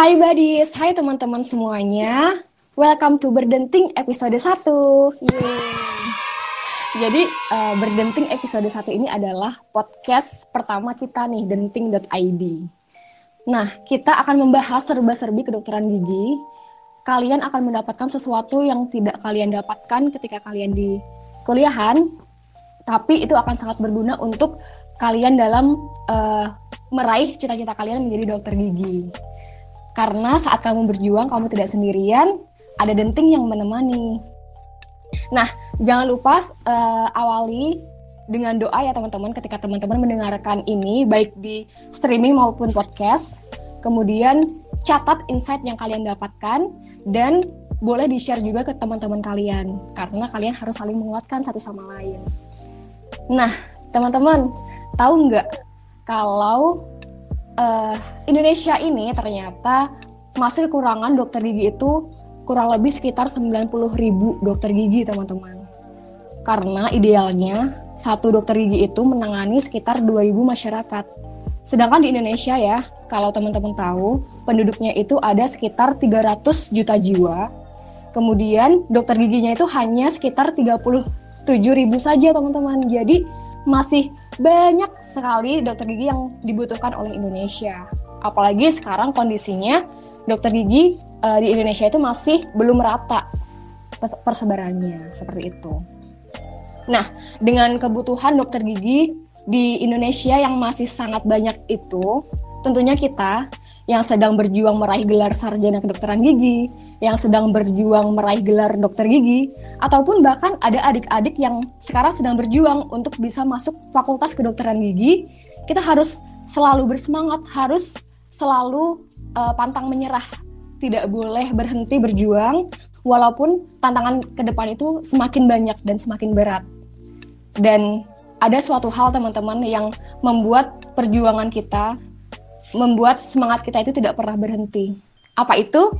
Hai buddies, hai teman-teman semuanya. Welcome to Berdenting episode 1. Yeay. Jadi uh, Berdenting episode 1 ini adalah podcast pertama kita nih, denting.id. Nah, kita akan membahas serba-serbi kedokteran gigi. Kalian akan mendapatkan sesuatu yang tidak kalian dapatkan ketika kalian di kuliahan, tapi itu akan sangat berguna untuk kalian dalam uh, meraih cita-cita kalian menjadi dokter gigi. Karena saat kamu berjuang, kamu tidak sendirian, ada denting yang menemani. Nah, jangan lupa uh, awali dengan doa ya teman-teman ketika teman-teman mendengarkan ini baik di streaming maupun podcast. Kemudian catat insight yang kalian dapatkan dan boleh di-share juga ke teman-teman kalian karena kalian harus saling menguatkan satu sama lain. Nah, teman-teman, tahu nggak kalau uh, Indonesia ini ternyata masih kekurangan dokter gigi itu kurang lebih sekitar 90 ribu dokter gigi teman-teman. Karena idealnya satu dokter gigi itu menangani sekitar 2000 masyarakat. Sedangkan di Indonesia ya, kalau teman-teman tahu, penduduknya itu ada sekitar 300 juta jiwa. Kemudian dokter giginya itu hanya sekitar 37 ribu saja teman-teman. Jadi masih banyak sekali dokter gigi yang dibutuhkan oleh Indonesia. Apalagi sekarang kondisinya dokter gigi uh, di Indonesia itu masih belum merata persebarannya seperti itu. Nah, dengan kebutuhan dokter gigi di Indonesia yang masih sangat banyak itu, tentunya kita yang sedang berjuang meraih gelar sarjana kedokteran gigi, yang sedang berjuang meraih gelar dokter gigi, ataupun bahkan ada adik-adik yang sekarang sedang berjuang untuk bisa masuk fakultas kedokteran gigi, kita harus selalu bersemangat, harus selalu uh, pantang menyerah, tidak boleh berhenti berjuang, walaupun tantangan ke depan itu semakin banyak dan semakin berat. Dan ada suatu hal teman-teman yang membuat perjuangan kita membuat semangat kita itu tidak pernah berhenti. Apa itu?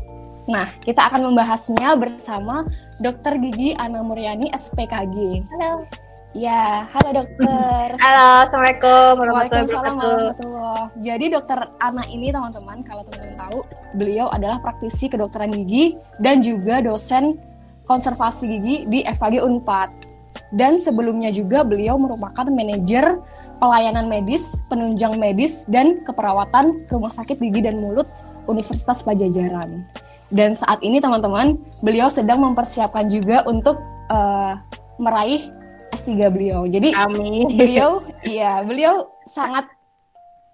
Nah, kita akan membahasnya bersama Dokter Gigi Ana Muryani, SPKG. Halo. Ya, halo dokter. Halo, assalamualaikum warahmatullahi wabarakatuh. Jadi dokter Ana ini teman-teman, kalau teman-teman tahu, beliau adalah praktisi kedokteran gigi dan juga dosen konservasi gigi di FKG Unpad. Dan sebelumnya juga beliau merupakan manajer pelayanan medis, penunjang medis, dan keperawatan Rumah Sakit Gigi dan Mulut Universitas Pajajaran. Dan saat ini teman-teman, beliau sedang mempersiapkan juga untuk uh, meraih S3 beliau. Jadi Amin. beliau iya, beliau sangat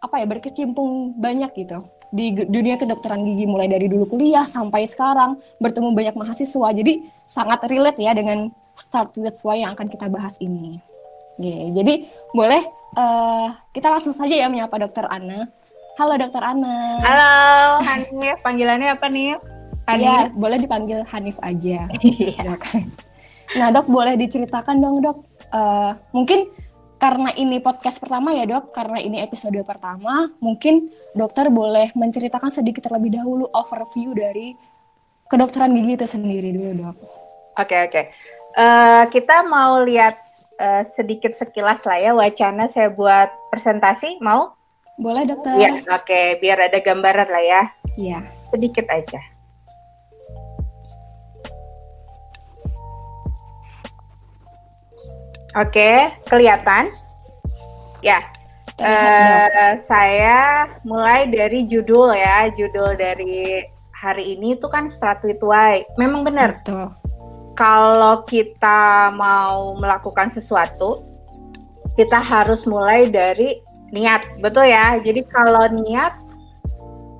apa ya berkecimpung banyak gitu di dunia kedokteran gigi mulai dari dulu kuliah sampai sekarang bertemu banyak mahasiswa. Jadi sangat relate ya dengan Start with Why yang akan kita bahas ini. Yeah, jadi boleh uh, kita langsung saja ya menyapa Dokter Ana. Halo Dokter Ana. Halo Hanif, panggilannya apa nih? Hanif? Ya, boleh dipanggil Hanif aja. Iya. nah dok, boleh diceritakan dong dok. Uh, mungkin karena ini podcast pertama ya dok, karena ini episode pertama, mungkin dokter boleh menceritakan sedikit terlebih dahulu overview dari kedokteran gigi itu sendiri dulu dok. Oke okay, oke. Okay. Uh, eh, kita mau lihat uh, sedikit sekilas lah ya wacana saya buat presentasi mau? Boleh dokter. Ya, oke, okay. biar ada gambaran lah ya. Iya. Sedikit aja. Oke, okay, kelihatan? Ya. Uh, saya mulai dari judul ya, judul dari hari ini itu kan Stratuit Y. Memang benar. Betul kalau kita mau melakukan sesuatu, kita harus mulai dari niat, betul ya? Jadi kalau niat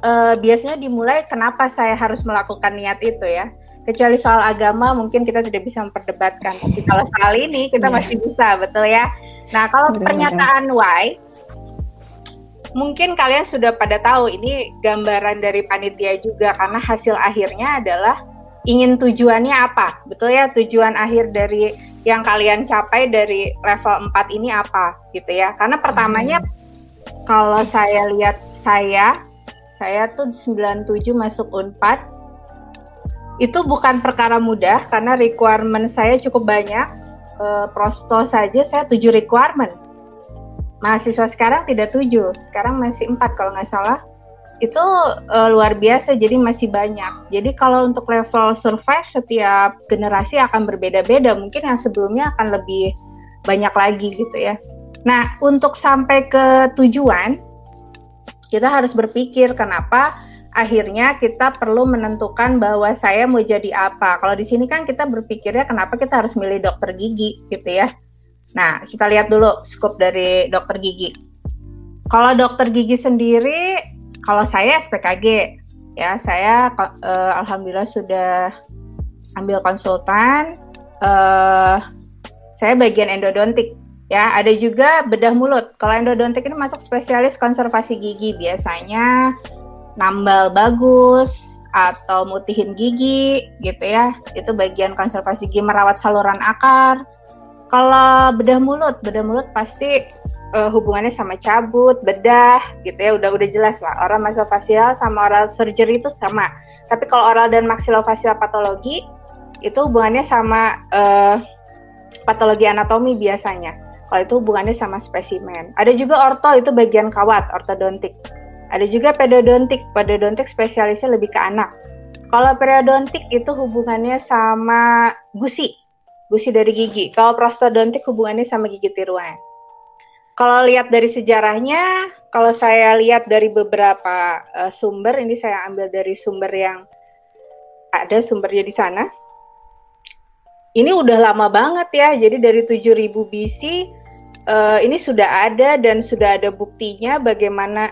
uh, biasanya dimulai kenapa saya harus melakukan niat itu ya? Kecuali soal agama mungkin kita tidak bisa memperdebatkan, tapi kalau soal ini kita iya. masih bisa, betul ya? Nah kalau pernyataan why, mungkin kalian sudah pada tahu ini gambaran dari panitia juga karena hasil akhirnya adalah ingin tujuannya apa? Betul ya, tujuan akhir dari yang kalian capai dari level 4 ini apa gitu ya. Karena pertamanya hmm. kalau saya lihat saya saya tuh 97 masuk Unpad itu bukan perkara mudah karena requirement saya cukup banyak. E, prosto saja saya 7 requirement. Mahasiswa sekarang tidak 7, sekarang masih 4 kalau nggak salah. Itu uh, luar biasa jadi masih banyak. Jadi kalau untuk level survive setiap generasi akan berbeda-beda. Mungkin yang sebelumnya akan lebih banyak lagi gitu ya. Nah, untuk sampai ke tujuan kita harus berpikir kenapa akhirnya kita perlu menentukan bahwa saya mau jadi apa. Kalau di sini kan kita berpikirnya kenapa kita harus milih dokter gigi gitu ya. Nah, kita lihat dulu skop dari dokter gigi. Kalau dokter gigi sendiri kalau saya SPKG ya. Saya uh, alhamdulillah sudah ambil konsultan. Uh, saya bagian endodontik ya. Ada juga bedah mulut. Kalau endodontik ini masuk spesialis konservasi gigi. Biasanya nambal bagus atau mutihin gigi gitu ya. Itu bagian konservasi gigi merawat saluran akar. Kalau bedah mulut bedah mulut pasti uh, hubungannya sama cabut, bedah gitu ya udah udah jelas lah. Oral maxillofacial sama oral surgery itu sama. Tapi kalau oral dan maxillofacial patologi itu hubungannya sama uh, patologi anatomi biasanya. Kalau itu hubungannya sama spesimen. Ada juga orto itu bagian kawat, ortodontik. Ada juga pedodontik. Pedodontik spesialisnya lebih ke anak. Kalau periodontik itu hubungannya sama gusi, gusi dari gigi. Kalau prostodontik hubungannya sama gigi tiruan. Kalau lihat dari sejarahnya, kalau saya lihat dari beberapa uh, sumber, ini saya ambil dari sumber yang ada sumbernya di sana. Ini udah lama banget ya, jadi dari 7000 BC uh, ini sudah ada dan sudah ada buktinya bagaimana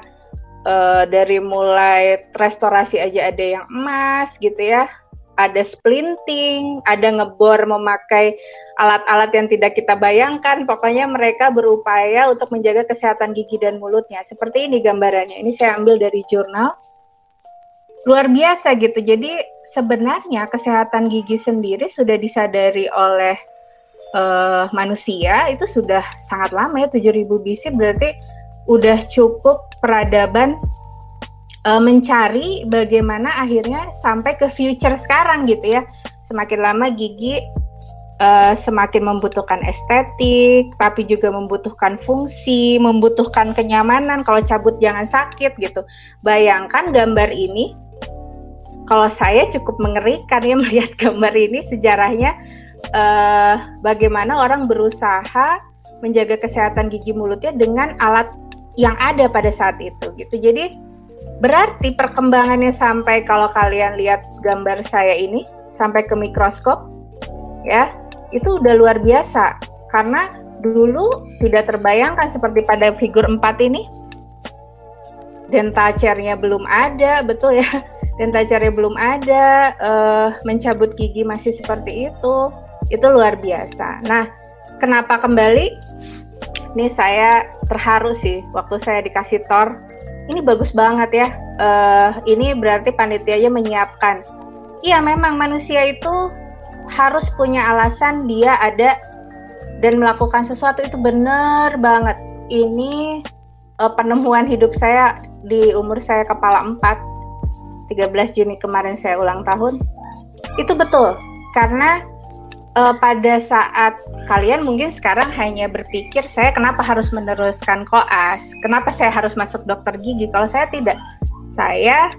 uh, dari mulai restorasi aja ada yang emas gitu ya, ada splinting, ada ngebor memakai alat-alat yang tidak kita bayangkan. Pokoknya mereka berupaya untuk menjaga kesehatan gigi dan mulutnya. Seperti ini gambarannya. Ini saya ambil dari jurnal. Luar biasa gitu. Jadi sebenarnya kesehatan gigi sendiri sudah disadari oleh uh, manusia itu sudah sangat lama ya 7000 BC berarti udah cukup peradaban uh, mencari bagaimana akhirnya sampai ke future sekarang gitu ya. Semakin lama gigi uh, semakin membutuhkan estetik, tapi juga membutuhkan fungsi, membutuhkan kenyamanan. Kalau cabut jangan sakit gitu. Bayangkan gambar ini. Kalau saya cukup mengerikan ya melihat gambar ini sejarahnya uh, bagaimana orang berusaha menjaga kesehatan gigi mulutnya dengan alat yang ada pada saat itu gitu. Jadi Berarti perkembangannya sampai kalau kalian lihat gambar saya ini sampai ke mikroskop ya, itu udah luar biasa karena dulu tidak terbayangkan seperti pada figur 4 ini dental chair-nya belum ada, betul ya. Dental chair-nya belum ada, uh, mencabut gigi masih seperti itu. Itu luar biasa. Nah, kenapa kembali? Ini saya terharu sih waktu saya dikasih tor ini bagus banget ya. Uh, ini berarti panitianya menyiapkan. Iya, memang manusia itu harus punya alasan dia ada dan melakukan sesuatu itu benar banget. Ini uh, penemuan hidup saya di umur saya kepala 4. 13 Juni kemarin saya ulang tahun. Itu betul. Karena uh, pada saat kalian mungkin sekarang hanya berpikir saya kenapa harus meneruskan koas, kenapa saya harus masuk dokter gigi. Kalau saya tidak, saya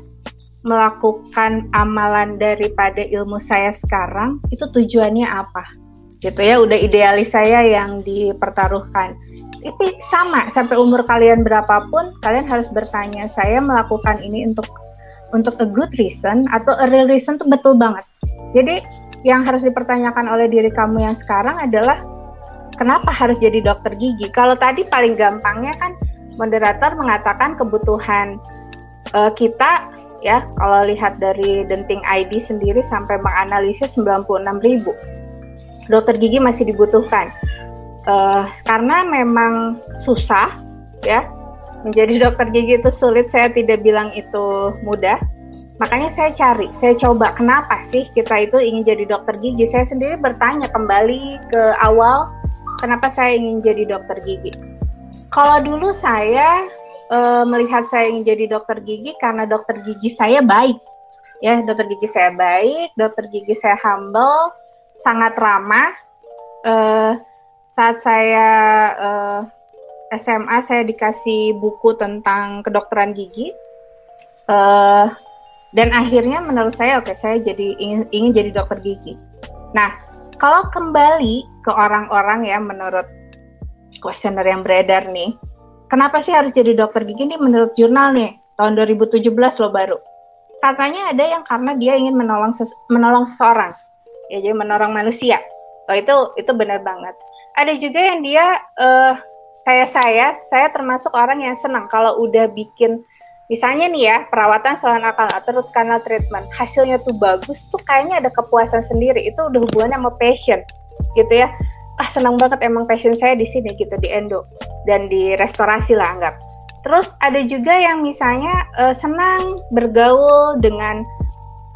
melakukan amalan daripada ilmu saya sekarang itu tujuannya apa? Gitu ya, udah idealis saya yang dipertaruhkan. Itu sama sampai umur kalian berapapun, kalian harus bertanya, saya melakukan ini untuk untuk a good reason atau a real reason tuh betul banget. Jadi yang harus dipertanyakan oleh diri kamu yang sekarang adalah kenapa harus jadi dokter gigi? Kalau tadi paling gampangnya kan moderator mengatakan kebutuhan uh, kita ya kalau lihat dari Denting ID sendiri sampai menganalisis 96 ribu. Dokter gigi masih dibutuhkan. Uh, karena memang susah ya menjadi dokter gigi itu sulit. Saya tidak bilang itu mudah Makanya saya cari, saya coba kenapa sih kita itu ingin jadi dokter gigi. Saya sendiri bertanya kembali ke awal, kenapa saya ingin jadi dokter gigi. Kalau dulu saya e, melihat saya ingin jadi dokter gigi karena dokter gigi saya baik. Ya, dokter gigi saya baik, dokter gigi saya humble, sangat ramah. E, saat saya e, eh, SMA saya dikasih buku tentang kedokteran gigi uh, dan akhirnya menurut saya oke okay, saya jadi ingin ingin jadi dokter gigi. Nah kalau kembali ke orang-orang ya menurut kuesioner yang beredar nih kenapa sih harus jadi dokter gigi nih menurut jurnal nih? Tahun 2017 lo baru. Katanya ada yang karena dia ingin menolong ses menolong seseorang. Ya jadi menolong manusia. Oh itu itu benar banget. Ada juga yang dia uh, kayak saya saya termasuk orang yang senang kalau udah bikin misalnya nih ya perawatan saluran akal atau canal treatment. Hasilnya tuh bagus tuh kayaknya ada kepuasan sendiri. Itu udah hubungannya sama passion gitu ya. Ah senang banget emang passion saya di sini gitu di endo dan di restorasi lah anggap. Terus ada juga yang misalnya uh, senang bergaul dengan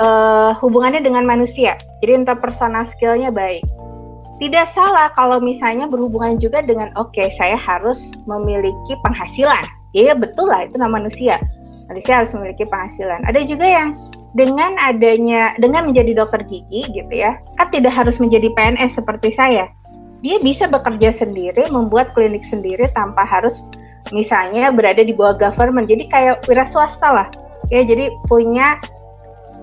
uh, hubungannya dengan manusia. Jadi interpersonal skillnya baik. Tidak salah kalau misalnya berhubungan juga dengan oke okay, saya harus memiliki penghasilan. Ya betul lah itu nama manusia manusia harus memiliki penghasilan. Ada juga yang dengan adanya dengan menjadi dokter gigi gitu ya, kan tidak harus menjadi PNS seperti saya. Dia bisa bekerja sendiri, membuat klinik sendiri tanpa harus misalnya berada di bawah government. Jadi kayak wira swasta lah. Ya, jadi punya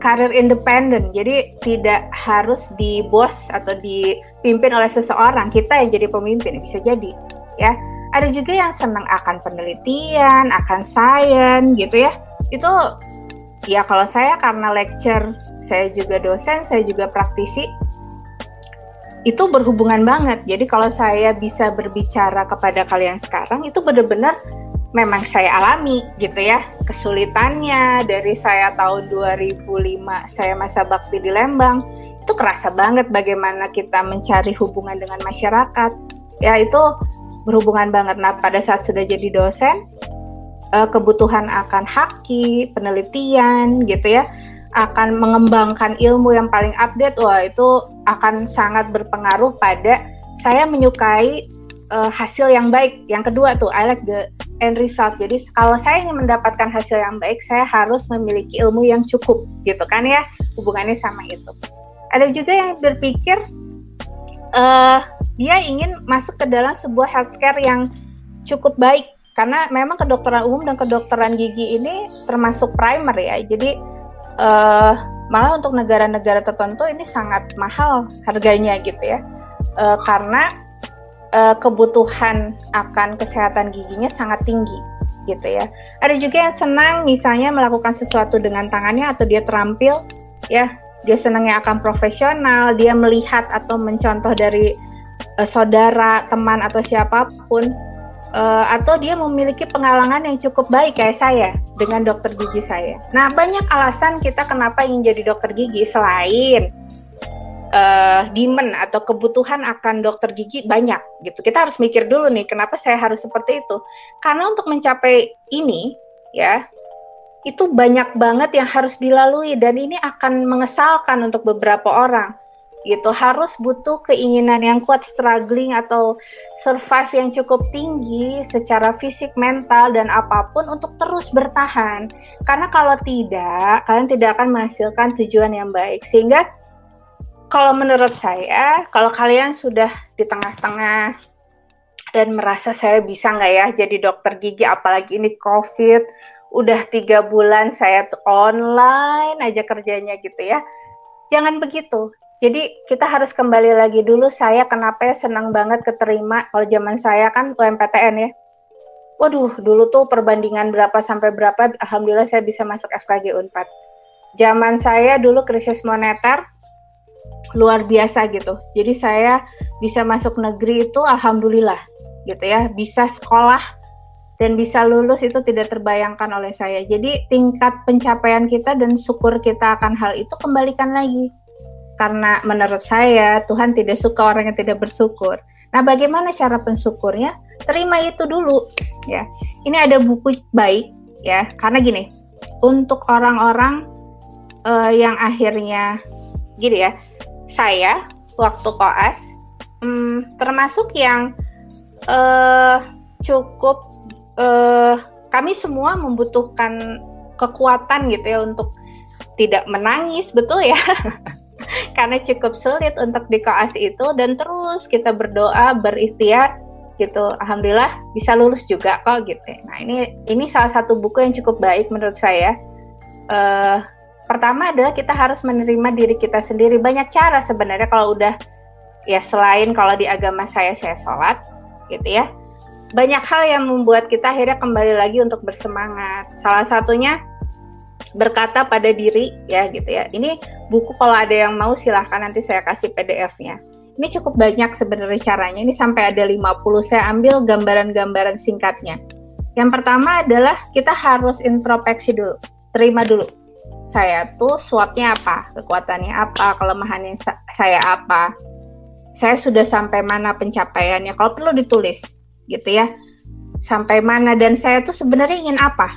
karir independen. Jadi tidak harus di bos atau dipimpin oleh seseorang. Kita yang jadi pemimpin bisa jadi, ya ada juga yang senang akan penelitian, akan sains gitu ya. Itu ya kalau saya karena lecture, saya juga dosen, saya juga praktisi, itu berhubungan banget. Jadi kalau saya bisa berbicara kepada kalian sekarang, itu benar-benar memang saya alami gitu ya. Kesulitannya dari saya tahun 2005, saya masa bakti di Lembang, itu kerasa banget bagaimana kita mencari hubungan dengan masyarakat. Ya itu berhubungan banget. Nah, pada saat sudah jadi dosen, uh, kebutuhan akan haki, penelitian gitu ya, akan mengembangkan ilmu yang paling update, wah itu akan sangat berpengaruh pada saya menyukai uh, hasil yang baik. Yang kedua tuh, I like the end result. Jadi kalau saya ingin mendapatkan hasil yang baik, saya harus memiliki ilmu yang cukup, gitu kan ya? Hubungannya sama itu. Ada juga yang berpikir uh, dia ingin masuk ke dalam sebuah healthcare yang cukup baik. Karena memang kedokteran umum dan kedokteran gigi ini termasuk primer ya. Jadi uh, malah untuk negara-negara tertentu ini sangat mahal harganya gitu ya. Uh, karena uh, kebutuhan akan kesehatan giginya sangat tinggi gitu ya. Ada juga yang senang misalnya melakukan sesuatu dengan tangannya atau dia terampil ya. Dia senangnya akan profesional dia melihat atau mencontoh dari uh, saudara, teman atau siapa pun uh, atau dia memiliki pengalaman yang cukup baik kayak saya dengan dokter gigi saya. Nah, banyak alasan kita kenapa ingin jadi dokter gigi selain uh, demand atau kebutuhan akan dokter gigi banyak gitu. Kita harus mikir dulu nih kenapa saya harus seperti itu. Karena untuk mencapai ini ya itu banyak banget yang harus dilalui dan ini akan mengesalkan untuk beberapa orang gitu. Harus butuh keinginan yang kuat struggling atau survive yang cukup tinggi secara fisik mental dan apa pun untuk terus bertahan. Karena kalau tidak kalian tidak akan menghasilkan tujuan yang baik. Sehingga kalau menurut saya kalau kalian sudah di tengah-tengah dan merasa saya bisa nggak ya jadi dokter gigi apalagi ini covid udah tiga bulan saya online aja kerjanya gitu ya. Jangan begitu jadi kita harus kembali lagi dulu saya kenapa ya senang banget keterima kalau zaman saya kan UMPTN ya. Waduh, dulu tuh perbandingan berapa sampai berapa, alhamdulillah saya bisa masuk FKG Unpad. Zaman saya dulu krisis moneter luar biasa gitu. Jadi saya bisa masuk negeri itu alhamdulillah gitu ya, bisa sekolah dan bisa lulus itu tidak terbayangkan oleh saya. Jadi tingkat pencapaian kita dan syukur kita akan hal itu kembalikan lagi karena menurut saya Tuhan tidak suka orang yang tidak bersyukur. Nah, bagaimana cara pensyukurnya? Terima itu dulu, ya. Ini ada buku baik, ya. Karena gini, untuk orang-orang uh, yang akhirnya, gini ya, saya waktu koas um, termasuk yang uh, cukup, uh, kami semua membutuhkan kekuatan gitu ya untuk tidak menangis, betul ya. karena cukup sulit untuk di koas itu dan terus kita berdoa berikhtiar gitu alhamdulillah bisa lulus juga kok gitu nah ini ini salah satu buku yang cukup baik menurut saya uh, pertama adalah kita harus menerima diri kita sendiri. Banyak cara sebenarnya kalau udah ya selain kalau di agama saya saya sholat gitu ya. Banyak hal yang membuat kita akhirnya kembali lagi untuk bersemangat. Salah satunya berkata pada diri ya gitu ya. Ini buku kalau ada yang mau silahkan nanti saya kasih PDF-nya. Ini cukup banyak sebenarnya caranya. Ini sampai ada 50. Saya ambil gambaran-gambaran singkatnya. Yang pertama adalah kita harus introspeksi dulu. Terima dulu saya tuh swotnya apa, kekuatannya apa, kelemahannya saya apa, saya sudah sampai mana pencapaiannya. Kalau perlu ditulis, gitu ya, sampai mana dan saya tuh sebenarnya ingin apa.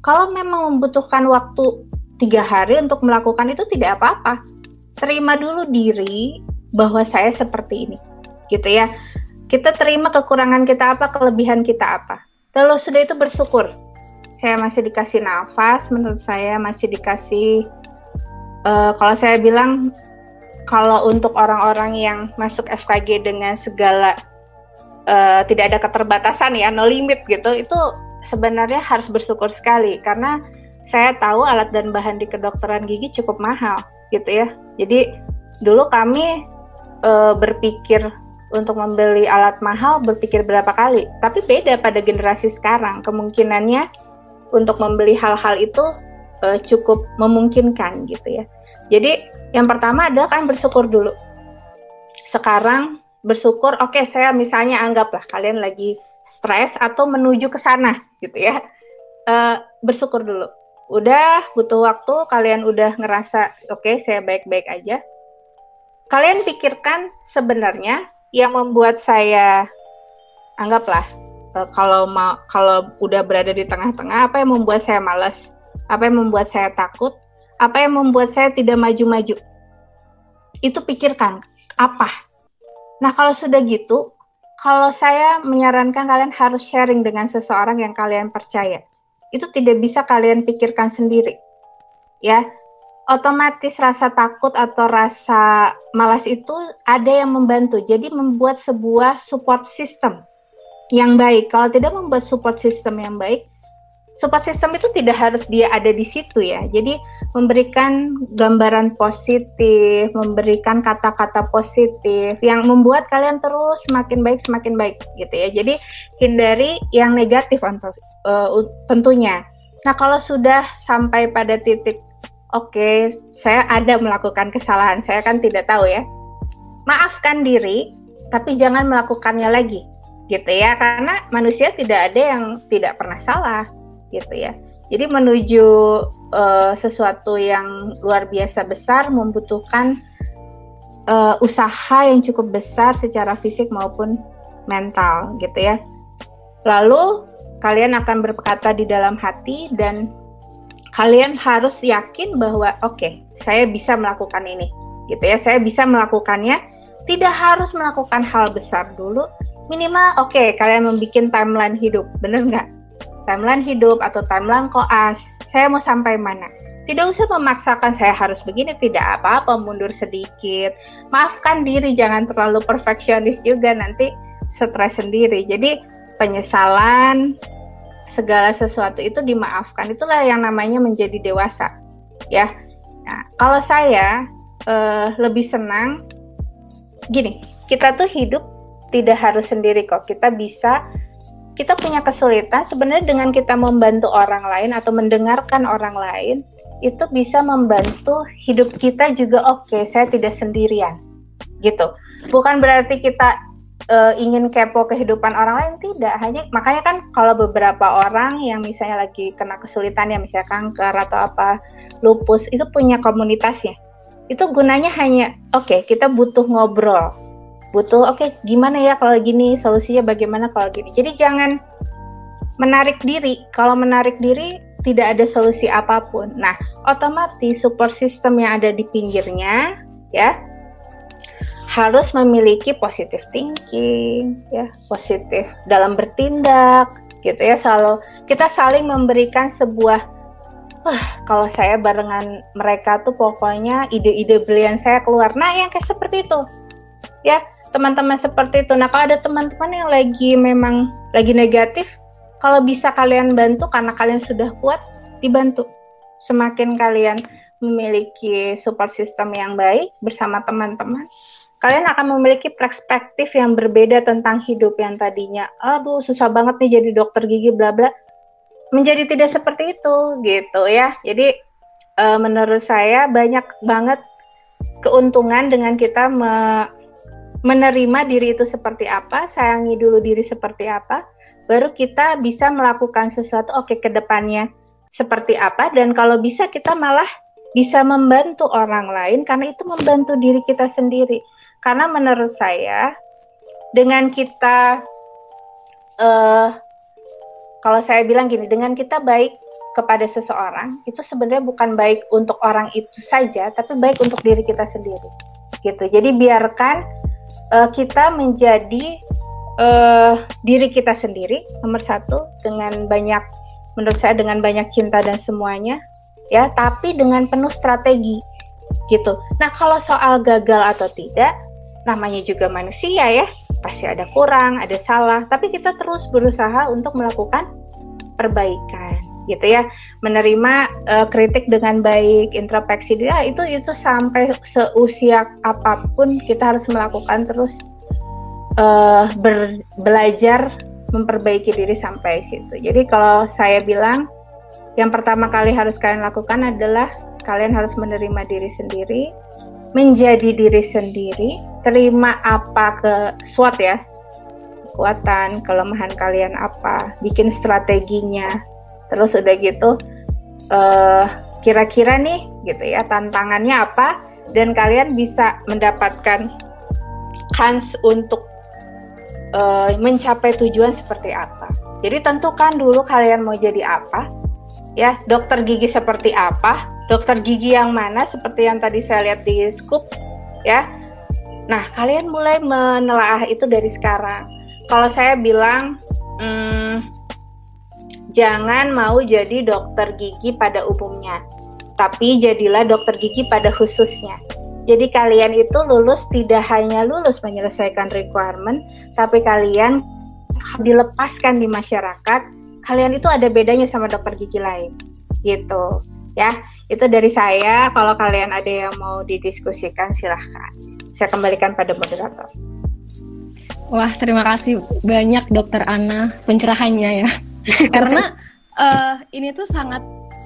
Kalau memang membutuhkan waktu tiga hari untuk melakukan itu tidak apa-apa. Terima dulu diri bahwa saya seperti ini, gitu ya. Kita terima kekurangan kita apa, kelebihan kita apa. Lalu sudah itu bersyukur saya masih dikasih nafas menurut saya masih dikasih uh, kalau saya bilang kalau untuk orang-orang yang masuk FKG dengan segala uh, tidak ada keterbatasan ya no limit gitu itu sebenarnya harus bersyukur sekali karena saya tahu alat dan bahan di kedokteran gigi cukup mahal gitu ya jadi dulu kami uh, berpikir untuk membeli alat mahal berpikir berapa kali tapi beda pada generasi sekarang kemungkinannya untuk membeli hal-hal itu uh, cukup memungkinkan gitu ya. Jadi yang pertama adalah kan bersyukur dulu. Sekarang bersyukur, oke okay, saya misalnya anggaplah kalian lagi stres atau menuju ke sana gitu ya. Uh, bersyukur dulu. Udah butuh waktu, kalian udah ngerasa oke okay, saya baik-baik aja. Kalian pikirkan sebenarnya yang membuat saya anggaplah uh, kalau mau kalau udah berada di tengah-tengah apa yang membuat saya malas apa yang membuat saya takut apa yang membuat saya tidak maju-maju itu pikirkan apa nah kalau sudah gitu kalau saya menyarankan kalian harus sharing dengan seseorang yang kalian percaya. Itu tidak bisa kalian pikirkan sendiri ya. Otomatis rasa takut atau rasa malas itu ada yang membantu. Jadi membuat sebuah support system yang baik. Kalau tidak membuat support system yang baik, support system itu tidak harus dia ada di situ ya. Jadi memberikan gambaran positif, memberikan kata-kata positif yang membuat kalian terus semakin baik semakin baik gitu ya. Jadi hindari yang negatif untuk uh, tentunya. Nah, kalau sudah sampai pada titik oke, okay, saya ada melakukan kesalahan, saya kan tidak tahu ya. Maafkan diri, tapi jangan melakukannya lagi gitu ya karena manusia tidak ada yang tidak pernah salah gitu ya. Jadi menuju uh, sesuatu yang luar biasa besar membutuhkan uh, usaha yang cukup besar secara fisik maupun mental gitu ya. Lalu kalian akan berkata di dalam hati dan kalian harus yakin bahwa oke okay, saya bisa melakukan ini gitu ya. Saya bisa melakukannya. Tidak harus melakukan hal besar dulu. Minimal oke okay, kalian membuat timeline hidup bener nggak timeline hidup atau timeline koas saya mau sampai mana? Tidak usah memaksakan saya harus begini tidak apa-apa mundur sedikit. Maafkan diri jangan terlalu perfeksionis juga nanti stres sendiri. Jadi penyesalan segala sesuatu itu dimaafkan. Itulah yang namanya menjadi dewasa ya. Nah kalau saya uh, lebih senang gini kita tuh hidup tidak harus sendiri kok. Kita bisa kita punya kesulitan sebenarnya dengan kita membantu orang lain atau mendengarkan orang lain itu bisa membantu hidup kita juga oke okay, saya tidak sendirian gitu. Bukan berarti kita uh, ingin kepo kehidupan orang lain tidak. Hanya makanya kan kalau beberapa orang yang misalnya lagi kena kesulitan ya misalnya kanker atau apa lupus itu punya komunitasnya. Itu gunanya hanya oke okay, kita butuh ngobrol butuh oke okay, gimana ya kalau gini solusinya bagaimana kalau gini. Jadi jangan menarik diri. Kalau menarik diri tidak ada solusi apa pun. Nah otomatis support system yang ada di pinggirnya ya harus memiliki positive thinking ya positif dalam bertindak gitu ya selalu kita saling memberikan sebuah wah kalau saya barengan mereka tuh pokoknya ide-ide brilian saya keluar. Nah yang kayak seperti itu ya teman-teman seperti itu. Nah, kalau ada teman-teman yang lagi memang lagi negatif, kalau bisa kalian bantu karena kalian sudah kuat, dibantu. semakin kalian memiliki support system yang baik bersama teman-teman, kalian akan memiliki perspektif yang berbeda tentang hidup yang tadinya, aduh susah banget nih jadi dokter gigi bla bla, menjadi tidak seperti itu gitu ya. Jadi e, menurut saya banyak banget keuntungan dengan kita menerima diri itu seperti apa, sayangi dulu diri seperti apa, baru kita bisa melakukan sesuatu oke okay, ke depannya seperti apa dan kalau bisa kita malah bisa membantu orang lain karena itu membantu diri kita sendiri. Karena menurut saya dengan kita uh, kalau saya bilang gini, dengan kita baik kepada seseorang itu sebenarnya bukan baik untuk orang itu saja, tapi baik untuk diri kita sendiri. Gitu. Jadi biarkan uh, kita menjadi uh, diri kita sendiri nomor satu dengan banyak menurut saya dengan banyak cinta dan semuanya ya, tapi dengan penuh strategi gitu. Nah kalau soal gagal atau tidak, namanya juga manusia ya, pasti ada kurang, ada salah, tapi kita terus berusaha untuk melakukan perbaikan gitu ya. Menerima uh, kritik dengan baik introspeksi dia itu itu sampai seusia apa pun kita harus melakukan terus uh, belajar memperbaiki diri sampai situ. Jadi kalau saya bilang yang pertama kali harus kalian lakukan adalah kalian harus menerima diri sendiri menjadi diri sendiri, terima apa ke SWOT ya, kekuatan, kelemahan kalian apa, bikin strateginya, terus udah gitu eh, kira-kira nih gitu ya tantangannya apa, dan kalian bisa mendapatkan kans untuk uh, mencapai tujuan seperti apa. Jadi tentukan dulu kalian mau jadi apa, ya dokter gigi seperti apa, dokter gigi yang mana seperti yang tadi saya lihat di scoop ya. Nah, kalian mulai menelaah itu dari sekarang. Kalau saya bilang hmm, jangan mau jadi dokter gigi pada umumnya, tapi jadilah dokter gigi pada khususnya. Jadi kalian itu lulus tidak hanya lulus menyelesaikan requirement, tapi kalian dilepaskan di masyarakat, kalian itu ada bedanya sama dokter gigi lain. Gitu. Ya, itu dari saya. Kalau kalian ada yang mau didiskusikan, silahkan. Saya kembalikan pada moderator. Wah, terima kasih banyak Dokter Ana pencerahannya ya. Karena uh, ini tuh sangat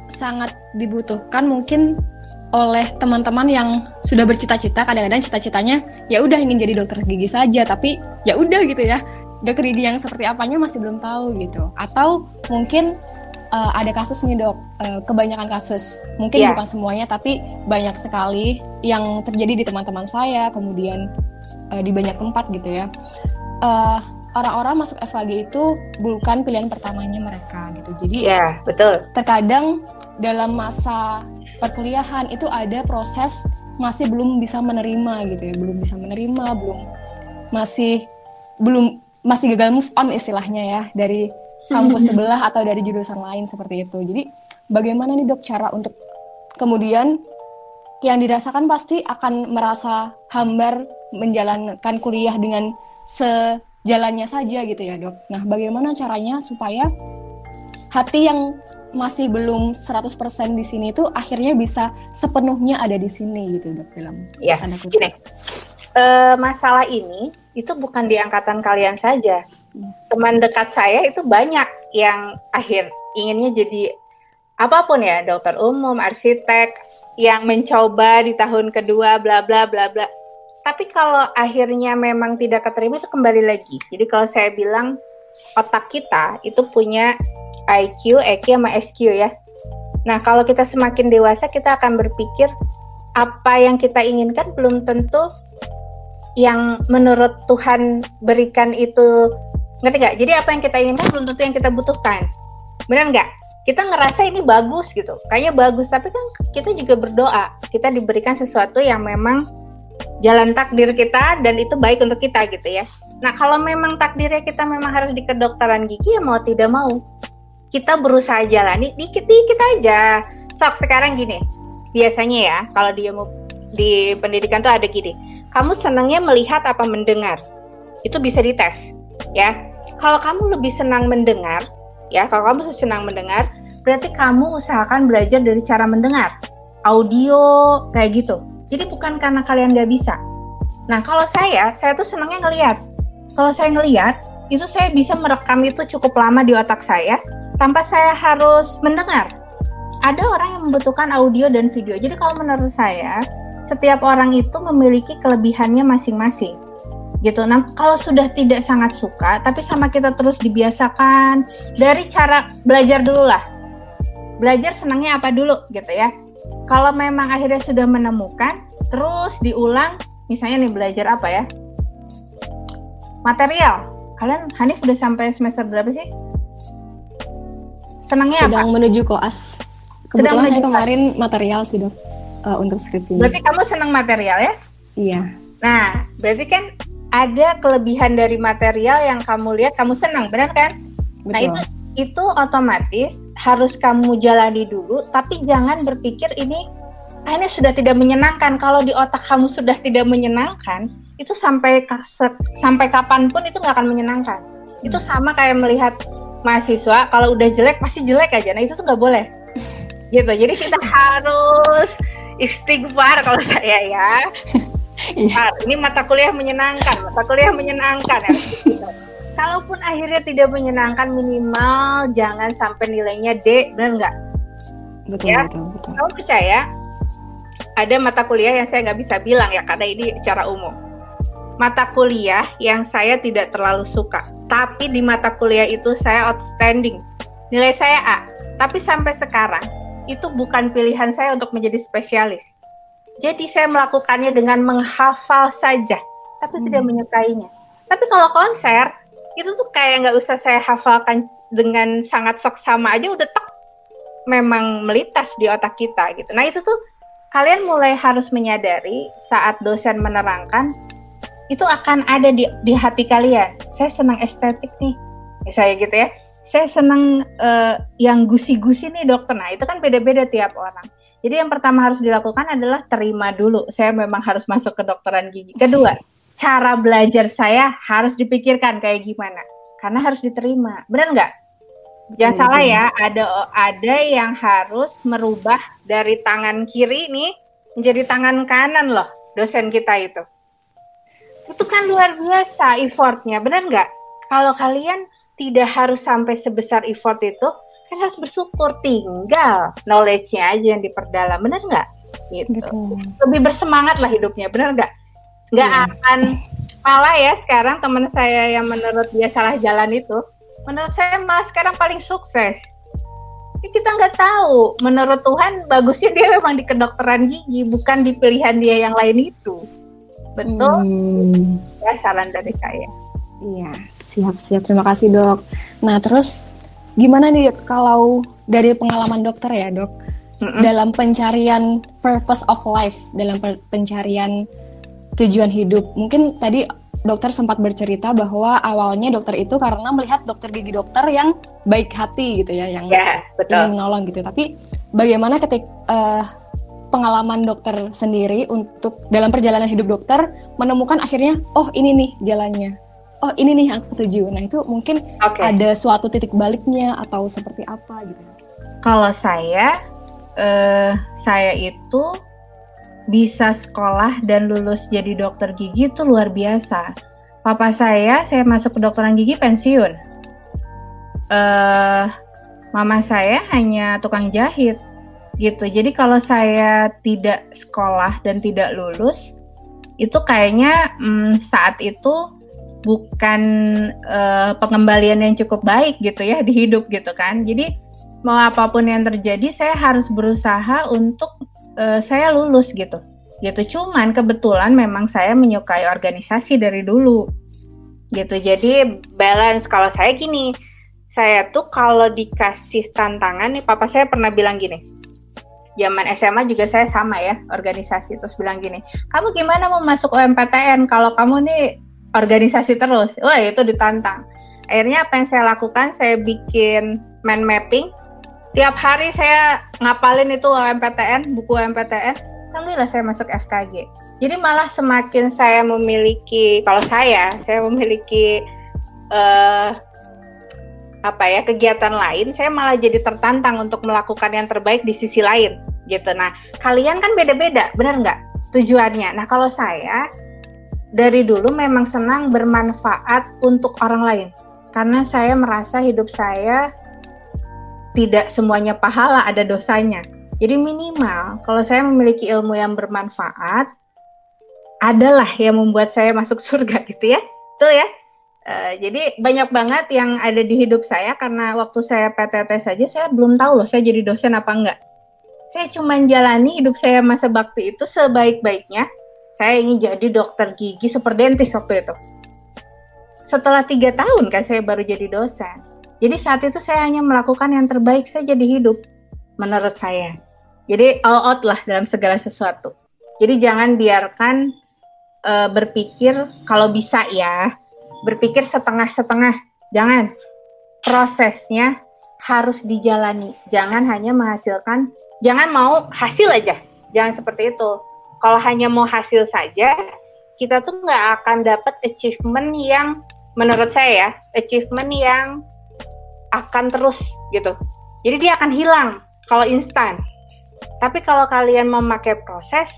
sangat dibutuhkan mungkin oleh teman-teman yang sudah bercita-cita kadang-kadang cita-citanya ya udah ingin jadi dokter gigi saja tapi ya udah gitu ya dokter gigi yang seperti apanya masih belum tahu gitu atau mungkin uh, ada kasus nih dok, uh, kebanyakan kasus, mungkin yeah. bukan semuanya tapi banyak sekali yang terjadi di teman-teman saya, kemudian uh, di banyak tempat gitu ya. Uh, orang-orang masuk FAG itu bukan pilihan pertamanya mereka gitu. Jadi yeah, betul. Terkadang dalam masa perkuliahan itu ada proses masih belum bisa menerima gitu ya, belum bisa menerima, belum masih belum masih gagal move on istilahnya ya dari kampus sebelah atau dari jurusan lain seperti itu. Jadi bagaimana nih dok cara untuk kemudian yang dirasakan pasti akan merasa hambar menjalankan kuliah dengan sejalannya saja gitu ya dok. Nah bagaimana caranya supaya hati yang masih belum 100% di sini itu akhirnya bisa sepenuhnya ada di sini gitu dok dalam ya, gini. Uh, masalah ini itu bukan di angkatan kalian saja teman dekat saya itu banyak yang akhir inginnya jadi apa pun ya dokter umum arsitek yang mencoba di tahun kedua bla bla bla bla tapi kalau akhirnya memang tidak keterima itu kembali lagi. Jadi kalau saya bilang otak kita itu punya IQ, EQ sama SQ ya. Nah kalau kita semakin dewasa kita akan berpikir apa yang kita inginkan belum tentu yang menurut Tuhan berikan itu ngerti nggak? Jadi apa yang kita inginkan belum tentu yang kita butuhkan. Benar nggak? Kita ngerasa ini bagus gitu. Kayaknya bagus tapi kan kita juga berdoa. Kita diberikan sesuatu yang memang jalan takdir kita dan itu baik untuk kita gitu ya. Nah kalau memang takdirnya kita memang harus di kedokteran gigi ya mau tidak mau. Kita berusaha jalani dikit-dikit aja. Sok sekarang gini. Biasanya ya kalau dia mau di pendidikan tuh ada gini. Kamu senangnya melihat apa mendengar? Itu bisa dites ya. Kalau kamu lebih senang mendengar, ya, kalau kamu senang mendengar, berarti kamu usahakan belajar dari cara mendengar, audio kayak gitu. Jadi bukan karena kalian nggak bisa. Nah kalau saya, saya tuh senangnya ngeliat. Kalau saya ngeliat, itu saya bisa merekam itu cukup lama di otak saya tanpa saya harus mendengar. Ada orang yang membutuhkan audio dan video. Jadi kalau menurut saya, setiap orang itu memiliki kelebihannya masing-masing gitu. Nah, kalau sudah tidak sangat suka, tapi sama kita terus dibiasakan dari cara belajar dulu lah. Belajar senangnya apa dulu gitu ya. Kalau memang akhirnya sudah menemukan, terus diulang, misalnya nih belajar apa ya? Material. Kalian Hanif udah sampai semester berapa sih? Senangnya Sedang apa? menuju koas. Kebetulan Sedang saya kemarin material sih dok uh, untuk skripsi. Berarti kamu senang material ya? Iya. Nah, berarti kan ada kelebihan dari material yang kamu lihat kamu senang, benar kan? Betul. Nah itu itu otomatis harus kamu jalani dulu, tapi jangan berpikir ini ah, ini sudah tidak menyenangkan. Kalau di otak kamu sudah tidak menyenangkan, itu sampai sampai kapan pun itu nggak akan menyenangkan. Hmm. Itu sama kayak melihat mahasiswa kalau udah jelek pasti jelek aja. Nah itu tuh nggak boleh. gitu. Jadi kita harus istighfar kalau saya ya. Iya. ini mata kuliah menyenangkan, mata kuliah menyenangkan ya. Kalaupun akhirnya tidak menyenangkan minimal jangan sampai nilainya D, benar nggak? Betul, ya? betul, betul. Kamu percaya? Ada mata kuliah yang saya nggak bisa bilang ya karena ini secara umum. Mata kuliah yang saya tidak terlalu suka, tapi di mata kuliah itu saya outstanding. Nilai saya A, tapi sampai sekarang itu bukan pilihan saya untuk menjadi spesialis jadi saya melakukannya dengan menghafal saja, tapi hmm. tidak menyukainya. Tapi kalau konser, itu tuh kayak nggak usah saya hafalkan dengan sangat sok sama aja udah tak memang melitas di otak kita gitu. Nah itu tuh kalian mulai harus menyadari saat dosen menerangkan itu akan ada di, di hati kalian. Saya senang estetik nih, misalnya gitu ya. Saya senang uh, yang gusi-gusi nih dokter. Nah itu kan beda-beda tiap orang. Jadi yang pertama harus dilakukan adalah terima dulu. Saya memang harus masuk ke dokteran gigi. Kedua, cara belajar saya harus dipikirkan kayak gimana. Karena harus diterima. Benar nggak? Jangan salah ya, ada ada yang harus merubah dari tangan kiri nih menjadi tangan kanan loh dosen kita itu. Itu kan luar biasa effortnya, benar nggak? Kalau kalian tidak harus sampai sebesar effort itu, kan harus bersyukur tinggal knowledge-nya aja yang diperdalam benar nggak gitu Betul. lebih bersemangat lah hidupnya benar nggak nggak yeah. akan malah ya sekarang teman saya yang menurut dia salah jalan itu. Menurut saya malah sekarang paling sukses. Kita nggak tahu. Menurut Tuhan bagusnya dia memang di kedokteran gigi bukan di pilihan dia yang lain itu. Betul? Hmm. ya saran dari saya. Iya siap siap. Terima kasih dok. Nah terus gimana nih kalau dari pengalaman dokter ya dok? Mm-hmm. dalam pencarian purpose of life dalam pencarian tujuan hidup mungkin tadi dokter sempat bercerita bahwa awalnya dokter itu karena melihat dokter gigi dokter yang baik hati gitu ya yang yeah, betul. ingin menolong gitu tapi bagaimana ketika uh, eh, pengalaman dokter sendiri untuk dalam perjalanan hidup dokter menemukan akhirnya oh ini nih jalannya oh ini nih yang ketujuh. Nah itu mungkin okay. ada suatu titik baliknya atau seperti apa gitu. Kalau saya, uh, saya itu bisa sekolah dan lulus jadi dokter gigi itu luar biasa. Papa saya, saya masuk ke dokteran gigi pensiun. Uh, mama saya hanya tukang jahit gitu. Jadi kalau saya tidak sekolah dan tidak lulus, itu kayaknya hmm, saat itu bukan uh, pengembalian yang cukup baik gitu ya di hidup gitu kan. Jadi mau apa pun yang terjadi saya harus berusaha untuk uh, saya lulus gitu. Gitu. Cuman kebetulan memang saya menyukai organisasi dari dulu. Gitu. Jadi balance kalau saya gini, saya tuh kalau dikasih tantangan nih papa saya pernah bilang gini. Zaman SMA juga saya sama ya, organisasi terus bilang gini, "Kamu gimana mau masuk UMPTN kalau kamu nih organisasi terus. Wah, itu ditantang. Akhirnya apa yang saya lakukan, saya bikin mind mapping. Tiap hari saya ngapalin itu MPTN, buku MPTN. Alhamdulillah saya masuk FKG. Jadi malah semakin saya memiliki, kalau saya, saya memiliki uh, apa ya kegiatan lain, saya malah jadi tertantang untuk melakukan yang terbaik di sisi lain gitu. Nah, kalian kan beda-beda, benar nggak tujuannya? Nah, kalau saya dari dulu memang senang bermanfaat untuk orang lain karena saya merasa hidup saya tidak semuanya pahala ada dosanya. Jadi minimal kalau saya memiliki ilmu yang bermanfaat adalah yang membuat saya masuk surga gitu ya. Tuh ya. Uh, jadi banyak banget yang ada di hidup saya karena waktu saya PTT saja saya belum tahu loh saya jadi dosen apa enggak. Saya cuma jalani hidup saya masa bakti itu sebaik-baiknya. Saya ingin jadi dokter gigi super dentis waktu itu. Setelah tiga tahun kan saya baru jadi dosen. Jadi saat itu saya hanya melakukan yang terbaik saya jadi hidup menurut saya. Jadi all out lah dalam segala sesuatu. Jadi jangan biarkan uh, berpikir kalau bisa ya berpikir setengah-setengah. Jangan. Prosesnya harus dijalani. Jangan hanya menghasilkan, jangan mau hasil aja. Jangan seperti itu. Kalau hanya mau hasil saja, kita tuh nggak akan dapat achievement yang menurut saya ya, achievement yang akan terus gitu. Jadi dia akan hilang kalau instan. Tapi kalau kalian memakai proses,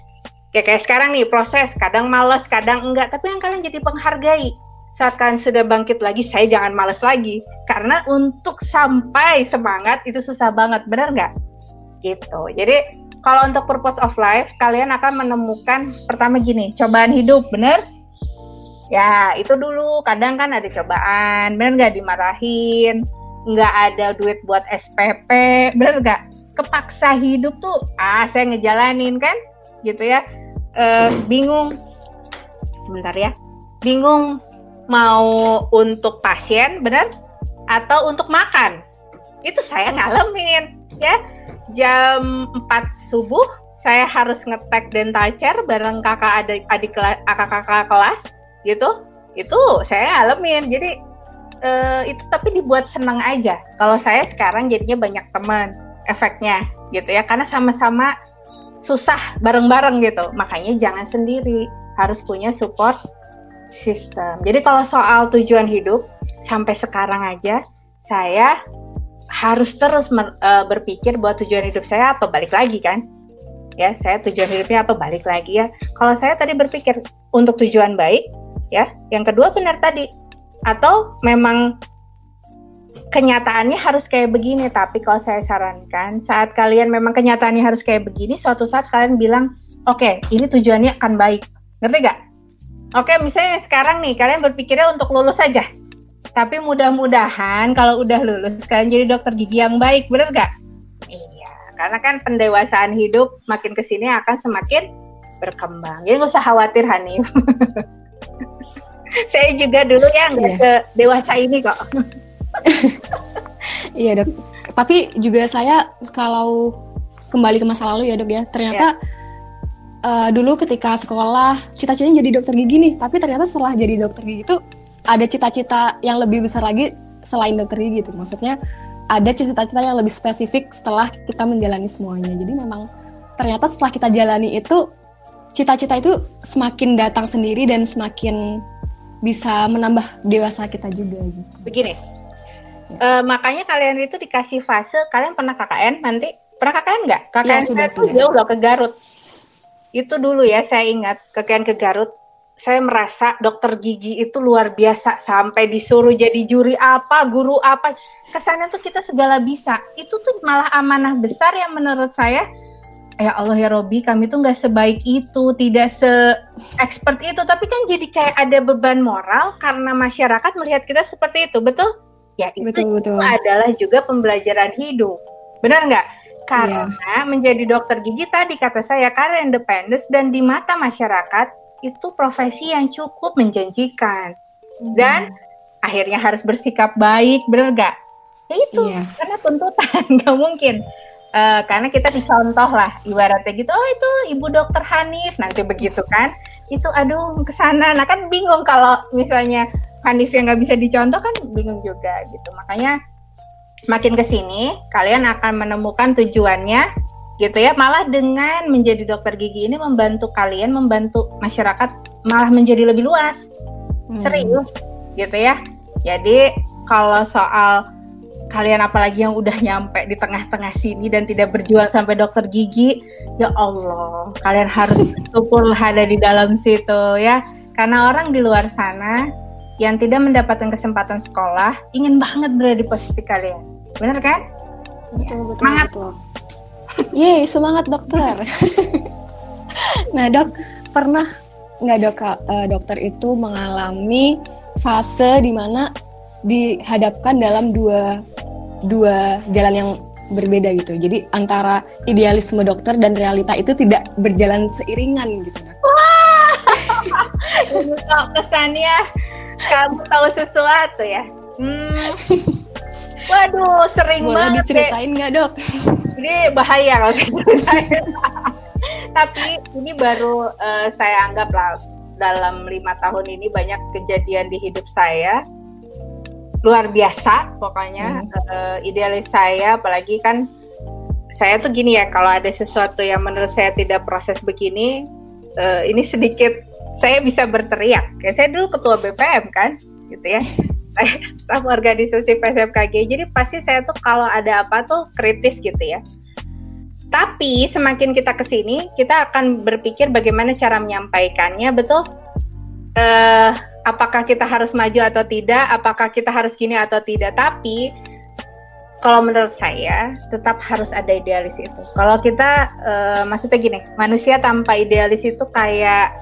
kayak kayak sekarang nih proses, kadang males, kadang enggak, tapi yang kalian jadi penghargai saat kalian sudah bangkit lagi, saya jangan males lagi. Karena untuk sampai semangat itu susah banget, benar nggak? Gitu. Jadi kalau untuk purpose of life, kalian akan menemukan pertama gini, cobaan hidup, benar? Ya, itu dulu. Kadang kan ada cobaan, benar nggak dimarahin, nggak ada duit buat SPP, benar nggak? Kepaksa hidup tuh, ah saya ngejalanin kan, gitu ya. Uh, bingung, bentar ya, bingung mau untuk pasien, benar? Atau untuk makan. Itu saya ngalamin, ya. Jam 4 subuh saya harus ngetek dental chair bareng kakak adik adik kakak kakak kelas gitu. Itu saya ngalamin. Jadi uh, itu tapi dibuat senang aja. Kalau saya sekarang jadinya banyak teman efeknya gitu ya karena sama-sama susah bareng-bareng gitu. Makanya jangan sendiri, harus punya support sistem. Jadi kalau soal tujuan hidup sampai sekarang aja saya harus terus uh, berpikir buat tujuan hidup saya apa balik lagi kan? Ya, saya tujuan hidupnya apa balik lagi ya. Kalau saya tadi berpikir untuk tujuan baik, ya. Yang kedua benar tadi. Atau memang kenyataannya harus kayak begini, tapi kalau saya sarankan saat kalian memang kenyataannya harus kayak begini, suatu saat kalian bilang, "Oke, okay, ini tujuannya akan baik." Ngerti gak? Oke, misalnya sekarang nih kalian berpikirnya untuk lulus saja. Tapi mudah-mudahan kalau udah lulus kalian jadi dokter gigi yang baik, bener gak? Iya, karena kan pendewasaan hidup makin ke sini akan semakin berkembang. Jadi nggak usah khawatir Hanif. Saya juga dulu ya nggak iya. dewasa ini kok. iya dok. Tapi juga saya kalau kembali ke masa lalu ya dok ya, ternyata yeah uh, dulu ketika sekolah cita-citanya jadi dokter gigi nih tapi ternyata setelah jadi dokter gigi itu ada cita-cita yang lebih besar lagi selain dokter gigi itu maksudnya ada cita-cita yang lebih spesifik setelah kita menjalani semuanya jadi memang ternyata setelah kita jalani itu cita-cita itu semakin datang sendiri dan semakin bisa menambah dewasa kita juga gitu. Begini, ya. uh, makanya kalian itu dikasih fase, kalian pernah KKN nanti? Pernah KKN nggak? KKN ya, sudah, saya sudah. jauh loh ke Garut itu dulu ya saya ingat kekian ke Garut saya merasa dokter gigi itu luar biasa sampai disuruh jadi juri apa guru apa kesannya tuh kita segala bisa itu tuh malah amanah besar yang menurut saya ya Allah ya Robi kami tuh nggak sebaik itu tidak se expert itu tapi kan jadi kayak ada beban moral karena masyarakat melihat kita seperti itu betul ya itu, betul, betul. adalah juga pembelajaran hidup benar nggak karena yeah. menjadi dokter gigi tadi kata saya karena independen dan di mata masyarakat itu profesi yang cukup menjanjikan. Mm. Dan akhirnya harus bersikap baik, bener gak? Ya itu, yeah. karena tuntutan, nggak mungkin. Uh, karena kita dicontoh lah, ibaratnya gitu, oh itu ibu dokter Hanif, nanti begitu kan. Itu aduh ke sana, nah kan bingung kalau misalnya Hanif yang nggak bisa dicontoh kan bingung juga gitu. Makanya makin ke sini kalian akan menemukan tujuannya gitu ya malah dengan menjadi dokter gigi ini membantu kalian membantu masyarakat malah menjadi lebih luas hmm. serius gitu ya jadi kalau soal kalian apalagi yang udah nyampe di tengah-tengah sini dan tidak berjuang sampai dokter gigi, ya Allah, kalian harus syukur ada di dalam situ ya. Karena orang di luar sana yang tidak mendapatkan kesempatan sekolah ingin banget berada di posisi kalian. Bener kan? Betul, betul, semangat. betul. Yeay, semangat dokter. nah dok, pernah nggak dok uh, dokter itu mengalami fase di mana dihadapkan dalam dua dua jalan yang berbeda gitu. Jadi antara idealisme dokter dan realita itu tidak berjalan seiringan gitu. Wah, kesannya kamu tahu sesuatu ya? Hmm. Waduh, sering Boleh banget. diceritain nggak dok? Ini bahaya kalau Tapi ini baru uh, saya anggap lah dalam lima tahun ini banyak kejadian di hidup saya luar biasa pokoknya hmm. uh, idealis saya apalagi kan saya tuh gini ya kalau ada sesuatu yang menurut saya tidak proses begini uh, ini sedikit saya bisa berteriak. Kayak saya dulu ketua BPM kan gitu ya. Staf organisasi PSFKG jadi pasti saya tuh kalau ada apa tuh kritis gitu ya. Tapi semakin kita ke sini kita akan berpikir bagaimana cara menyampaikannya betul uh, apakah kita harus maju atau tidak apakah kita harus gini atau tidak tapi kalau menurut saya tetap harus ada idealis itu. Kalau kita uh, maksudnya gini, manusia tanpa idealis itu kayak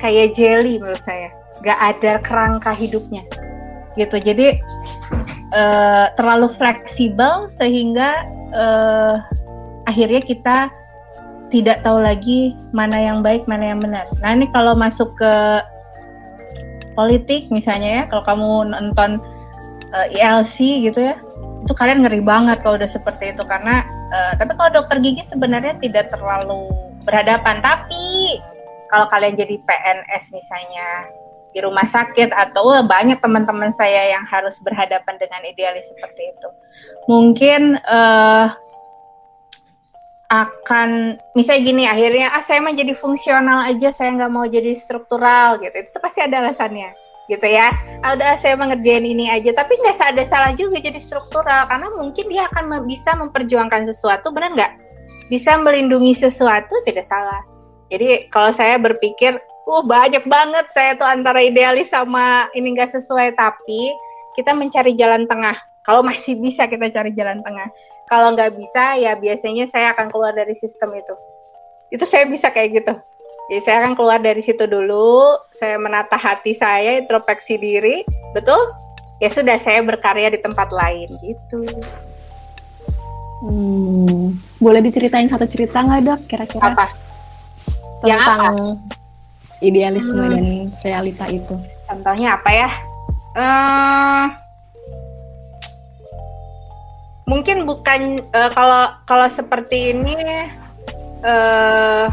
kayak jelly menurut saya, gak ada kerangka hidupnya, gitu. Jadi uh, terlalu fleksibel sehingga uh, akhirnya kita tidak tahu lagi mana yang baik, mana yang benar. Nah ini kalau masuk ke politik misalnya ya, kalau kamu nonton uh, ILC gitu ya, itu kalian ngeri banget kalau udah seperti itu. Karena uh, tapi kalau dokter gigi sebenarnya tidak terlalu berhadapan. Tapi kalau kalian jadi PNS misalnya di rumah sakit atau banyak teman-teman saya yang harus berhadapan dengan idealis seperti itu. Mungkin uh, akan misalnya gini akhirnya ah saya mah jadi fungsional aja saya nggak mau jadi struktural gitu. Itu pasti ada alasannya gitu ya. Ah, udah saya mengerjain ini aja tapi nggak ada salah juga jadi struktural karena mungkin dia akan bisa memperjuangkan sesuatu benar nggak? Bisa melindungi sesuatu tidak salah. Jadi kalau saya berpikir uh banyak banget saya tuh antara idealis sama ini nggak sesuai tapi kita mencari jalan tengah. Kalau masih bisa kita cari jalan tengah kalau nggak bisa ya biasanya saya akan keluar dari sistem itu itu saya bisa kayak gitu jadi saya akan keluar dari situ dulu, saya menata hati saya, introspeksi diri, betul? Ya sudah, saya berkarya di tempat lain gitu. Hmm, boleh diceritain satu cerita nggak dok, kira-kira? Apa? Tentang Yang apa? idealisme hmm. dan realita itu. Contohnya apa ya? Uh, mungkin bukan uh, kalau kalau seperti ini. Uh,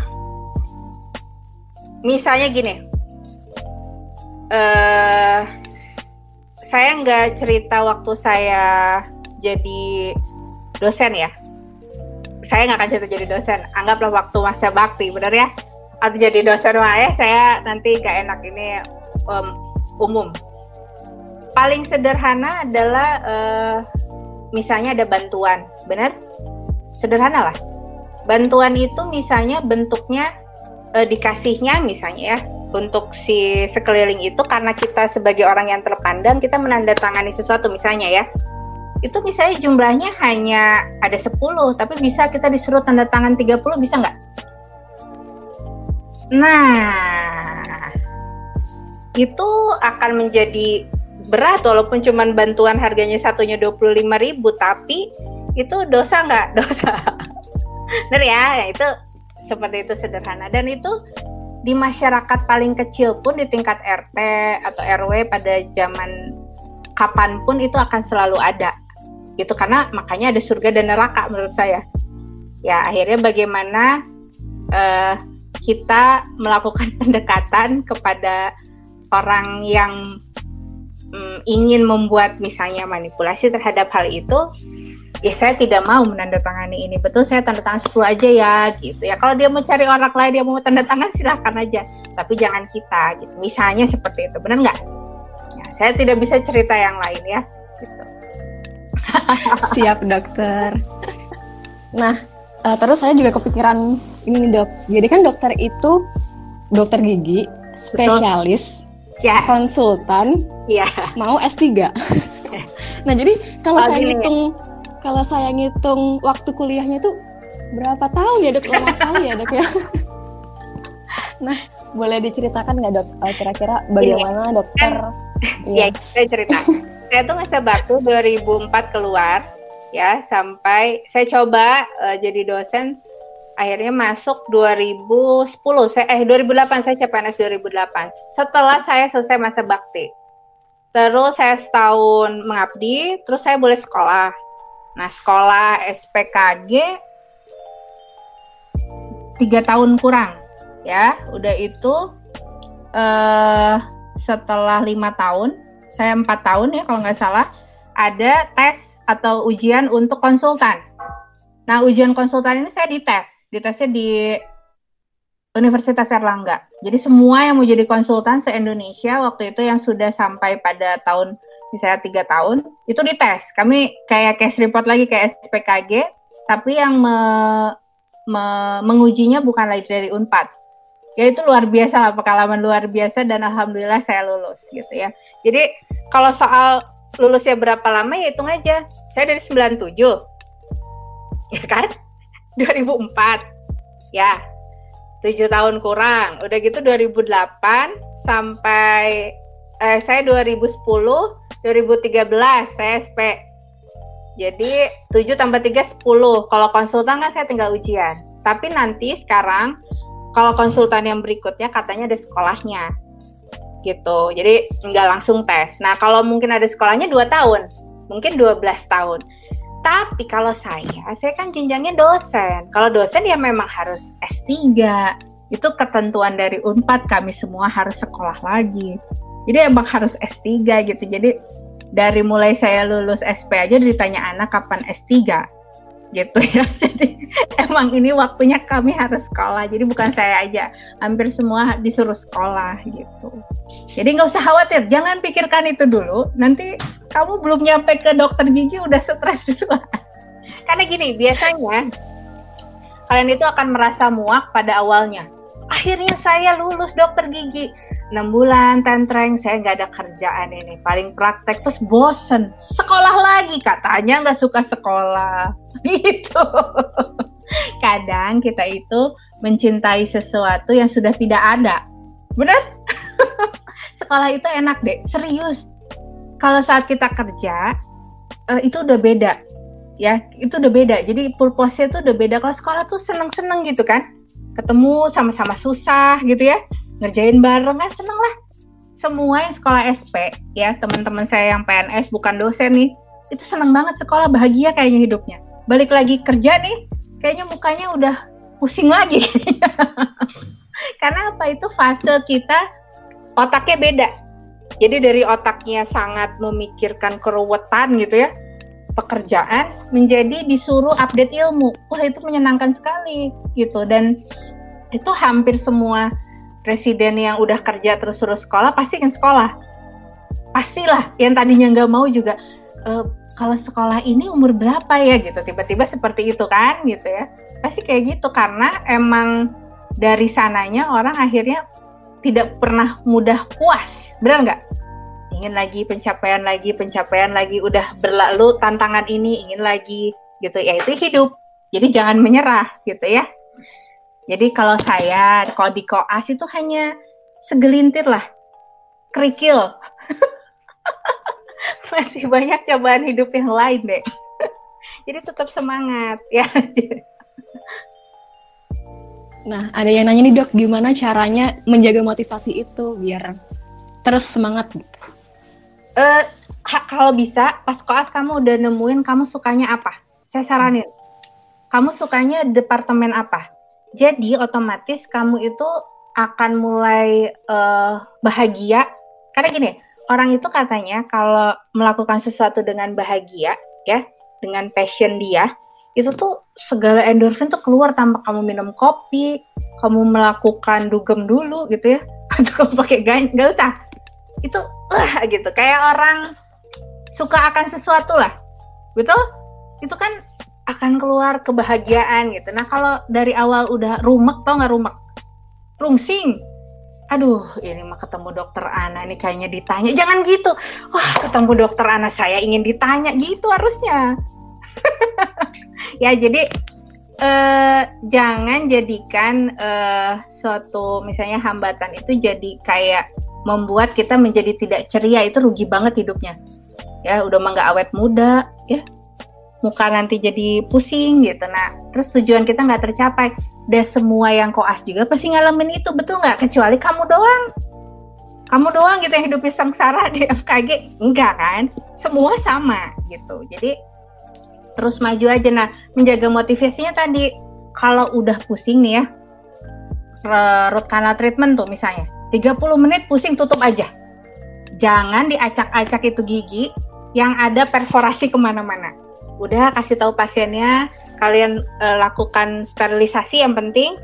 misalnya gini, uh, saya nggak cerita waktu saya jadi dosen ya. Saya nggak akan cerita jadi dosen. Anggaplah waktu masa bakti, benar ya? Atau jadi dosen ya, saya nanti nggak enak ini um, umum. Paling sederhana adalah uh, misalnya ada bantuan, benar? Sederhana lah. Bantuan itu misalnya bentuknya uh, dikasihnya misalnya ya untuk si sekeliling itu karena kita sebagai orang yang terpandang kita menandatangani sesuatu misalnya ya itu misalnya jumlahnya hanya ada 10 tapi bisa kita disuruh tanda tangan 30 bisa nggak? Nah itu akan menjadi berat walaupun cuma bantuan harganya satunya 25 ribu tapi itu dosa nggak? Dosa. Benar ya? ya itu seperti itu sederhana dan itu di masyarakat paling kecil pun di tingkat RT atau RW pada zaman kapan pun itu akan selalu ada gitu karena makanya ada surga dan neraka menurut saya ya akhirnya bagaimana uh, kita melakukan pendekatan kepada orang yang um, ingin membuat misalnya manipulasi terhadap hal itu ya saya tidak mau menandatangani ini. Betul saya tanda tangan 10 aja ya gitu. Ya kalau dia mau cari orang lain dia mau tanda tangan silahkan aja. Tapi jangan kita gitu. Misalnya seperti itu benar nggak? Ya, saya tidak bisa cerita yang lain ya gitu. Siap dokter. Nah, uh, terus saya juga kepikiran ini dok. Jadi kan dokter itu dokter gigi, spesialis, ya. konsultan, ya. mau S3. nah, jadi kalau oh, saya gini. ngitung kalau saya ngitung waktu kuliahnya itu berapa tahun ya dok? Lama sekali ya dok ya. nah, boleh diceritakan nggak dok uh, kira-kira bagaimana dokter? Iya, ya, saya cerita. saya tuh masa bakti 2004 keluar ya sampai saya coba uh, jadi dosen akhirnya masuk 2010 saya eh 2008 saya CPNS 2008 setelah saya selesai masa bakti. Terus saya setahun mengabdi terus saya boleh sekolah. Nah sekolah SPKG tiga tahun kurang ya. Udah itu uh, setelah lima tahun saya empat tahun ya kalau nggak salah ada tes atau ujian untuk konsultan. Nah, ujian konsultan ini saya dites, ditesnya di Universitas Erlangga. Jadi semua yang mau jadi konsultan se-Indonesia waktu itu yang sudah sampai pada tahun misalnya tiga tahun itu dites. Kami kayak case report lagi kayak SPKG, tapi yang me, me, mengujinya bukan lagi dari Unpad. Ya itu luar biasa lah pengalaman luar biasa dan alhamdulillah saya lulus gitu ya. Jadi kalau soal lulusnya berapa lama ya hitung aja saya dari 97 ya kan 2004 ya 7 tahun kurang. Udah gitu 2008 sampai eh, saya 2010 2013 saya SP jadi 7 tambah 3 10 kalau konsultan kan saya tinggal ujian. Tapi nanti sekarang kalau konsultan yang berikutnya katanya ada sekolahnya. Gitu. Jadi nggak langsung tes. Nah kalau mungkin ada sekolahnya 2 tahun. Mungkin 12 tahun. Tapi kalau saya, saya kan jenjangnya dosen. Kalau dosen ya memang harus S3. Itu ketentuan dari UNPAD, kami semua harus sekolah lagi. Jadi emang harus S3 gitu. Jadi dari mulai saya lulus SP aja ditanya anak kapan S3 gitu ya. Jadi emang ini waktunya kami harus sekolah. Jadi bukan saya aja, hampir semua disuruh sekolah gitu. Jadi nggak usah khawatir, jangan pikirkan itu dulu. Nanti kamu belum nyampe ke dokter gigi udah stres dulu. Karena gini, biasanya kalian itu akan merasa muak pada awalnya. Akhirnya saya lulus dokter gigi 6 bulan tentreng. Saya nggak ada kerjaan ini. Paling praktek terus bosen. Sekolah lagi katanya nggak suka sekolah. Gitu. Kadang kita itu mencintai sesuatu yang sudah tidak ada. Benar sekolah itu enak deh. Serius. Kalau saat kita kerja uh, itu udah beda. Ya itu udah beda. Jadi purpose-nya tuh udah beda. Kalau sekolah tuh seneng-seneng gitu kan. Ketemu sama-sama susah gitu ya ngerjain bareng kan seneng lah. Semua yang sekolah SP ya teman-teman saya yang PNS bukan dosen nih itu seneng banget sekolah bahagia kayaknya hidupnya. Balik lagi kerja nih kayaknya mukanya udah pusing lagi. Karena apa? Itu fase kita otaknya beda. Jadi dari otaknya sangat memikirkan keruwetan gitu ya pekerjaan menjadi disuruh update ilmu. Wah itu menyenangkan sekali gitu. Dan itu hampir semua presiden yang udah kerja terus terus sekolah pasti kan sekolah. Pastilah yang tadinya nggak mau juga e, kalau sekolah ini umur berapa ya? Gitu tiba-tiba seperti itu kan gitu ya. Pasti kayak gitu karena emang dari sananya orang akhirnya tidak pernah mudah puas benar nggak? Ingin lagi pencapaian lagi pencapaian lagi udah berlalu tantangan ini ingin lagi gitu. Ya itu hidup. Jadi jangan menyerah gitu ya jadi kalau saya kalau di koas itu hanya segelintir lah, kerikil. Masih banyak cobaan hidup yang lain deh. Jadi tetap semangat ya. Nah, ada yang nanya nih dok, gimana caranya menjaga motivasi itu biar terus semangat? Uh, kalau bisa, pas koas kamu udah nemuin kamu sukanya apa? Saya saranin, kamu sukanya departemen apa? Jadi otomatis kamu itu akan mulai uh, bahagia karena gini, orang itu katanya kalau melakukan sesuatu dengan bahagia ya, dengan passion dia, itu tuh segala endorfin tuh keluar tanpa kamu minum kopi, kamu melakukan dugem dulu gitu ya, atau kamu pakai gan, gak usah. Itu uh, gitu, kayak orang suka akan sesuatu lah. betul itu kan akan keluar kebahagiaan gitu. Nah kalau dari awal udah rumek tau nggak rumek? Rungsing. Aduh ini mah ketemu dokter Ana ini kayaknya ditanya. Jangan gitu. Wah ketemu dokter Ana saya ingin ditanya. Gitu harusnya. Ya jadi eh, jangan jadikan eh, suatu misalnya hambatan itu jadi kayak membuat kita menjadi tidak ceria. Itu rugi banget hidupnya. Ya udah mah nggak awet muda ya muka nanti jadi pusing gitu. Nah terus tujuan kita nggak tercapai. Dan semua yang koas juga pasti ngalamin itu betul nggak? Kecuali kamu doang. Kamu doang gitu yang hidupnya sengsara di FKG enggak kan? Semua sama gitu. Jadi terus maju aja. Nah menjaga motivasinya tadi. Kalau udah pusing nih ya root canal treatment tuh misalnya 30 menit pusing tutup aja. Jangan diacak-acak itu gigi yang ada perforasi ke mana-mana udah kasih tahu pasiennya. Kalian uh, lakukan sterilisasi yang penting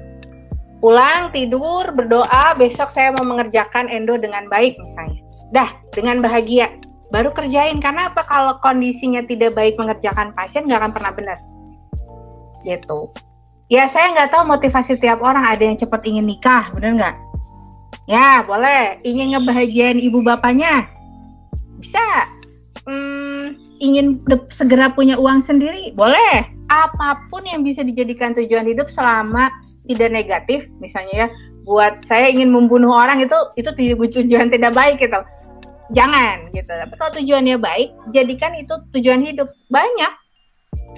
pulang tidur berdoa. Besok saya mau mengerjakan endo dengan baik misalnya. Dah dengan bahagia. Baru kerjain karena apa? Kalau kondisinya tidak baik mengerjakan pasien nggak akan pernah benar. Gitu. Ya saya nggak tahu motivasi tiap orang. Ada yang cepat ingin nikah benar nggak? Ya boleh. Ingin ngebahagiain ibu bapaknya? Bisa. Hmm, ingin segera punya uang sendiri boleh. Apa pun yang bisa dijadikan tujuan hidup selama tidak negatif misalnya ya buat saya ingin membunuh orang itu itu tujuan tidak baik gitu. Jangan gitu. Tapi kalau tujuannya baik jadikan itu tujuan hidup. Banyak.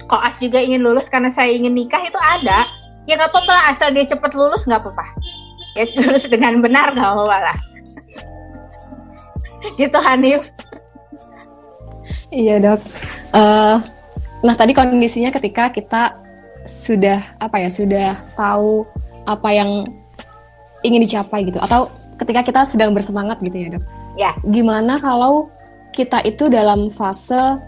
Kok as juga ingin lulus karena saya ingin nikah itu ada. Ya nggak apa-apa asal dia cepat lulus nggak apa-apa. Ya lulus dengan benar nggak apa-apa lah. Gitu Hanif iya dok uh, Nah, tadi kondisinya ketika kita sudah apa ya, sudah tahu apa yang ingin dicapai gitu atau ketika kita sedang bersemangat gitu ya, Dok. Ya. Gimana kalau kita itu dalam fase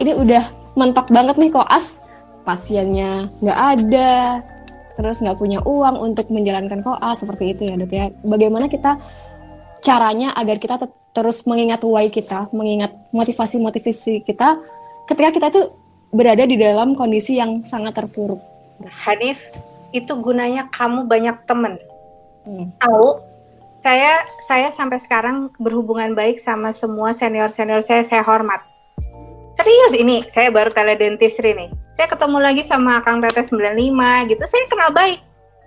ini udah mentok banget nih koas, pasiennya nggak ada, terus nggak punya uang untuk menjalankan koas seperti itu ya, Dok ya. Bagaimana kita caranya agar kita terus mengingat why kita, mengingat motivasi-motivasi kita ketika kita tuh berada di dalam kondisi yang sangat terpuruk. Hanif, itu gunanya kamu banyak temen. Hmm. Tahu, saya saya sampai sekarang berhubungan baik sama semua senior senior saya, saya hormat. Serius ini, saya baru teledentistry nih. Saya ketemu lagi sama Kang Teteh 95 gitu, saya kenal baik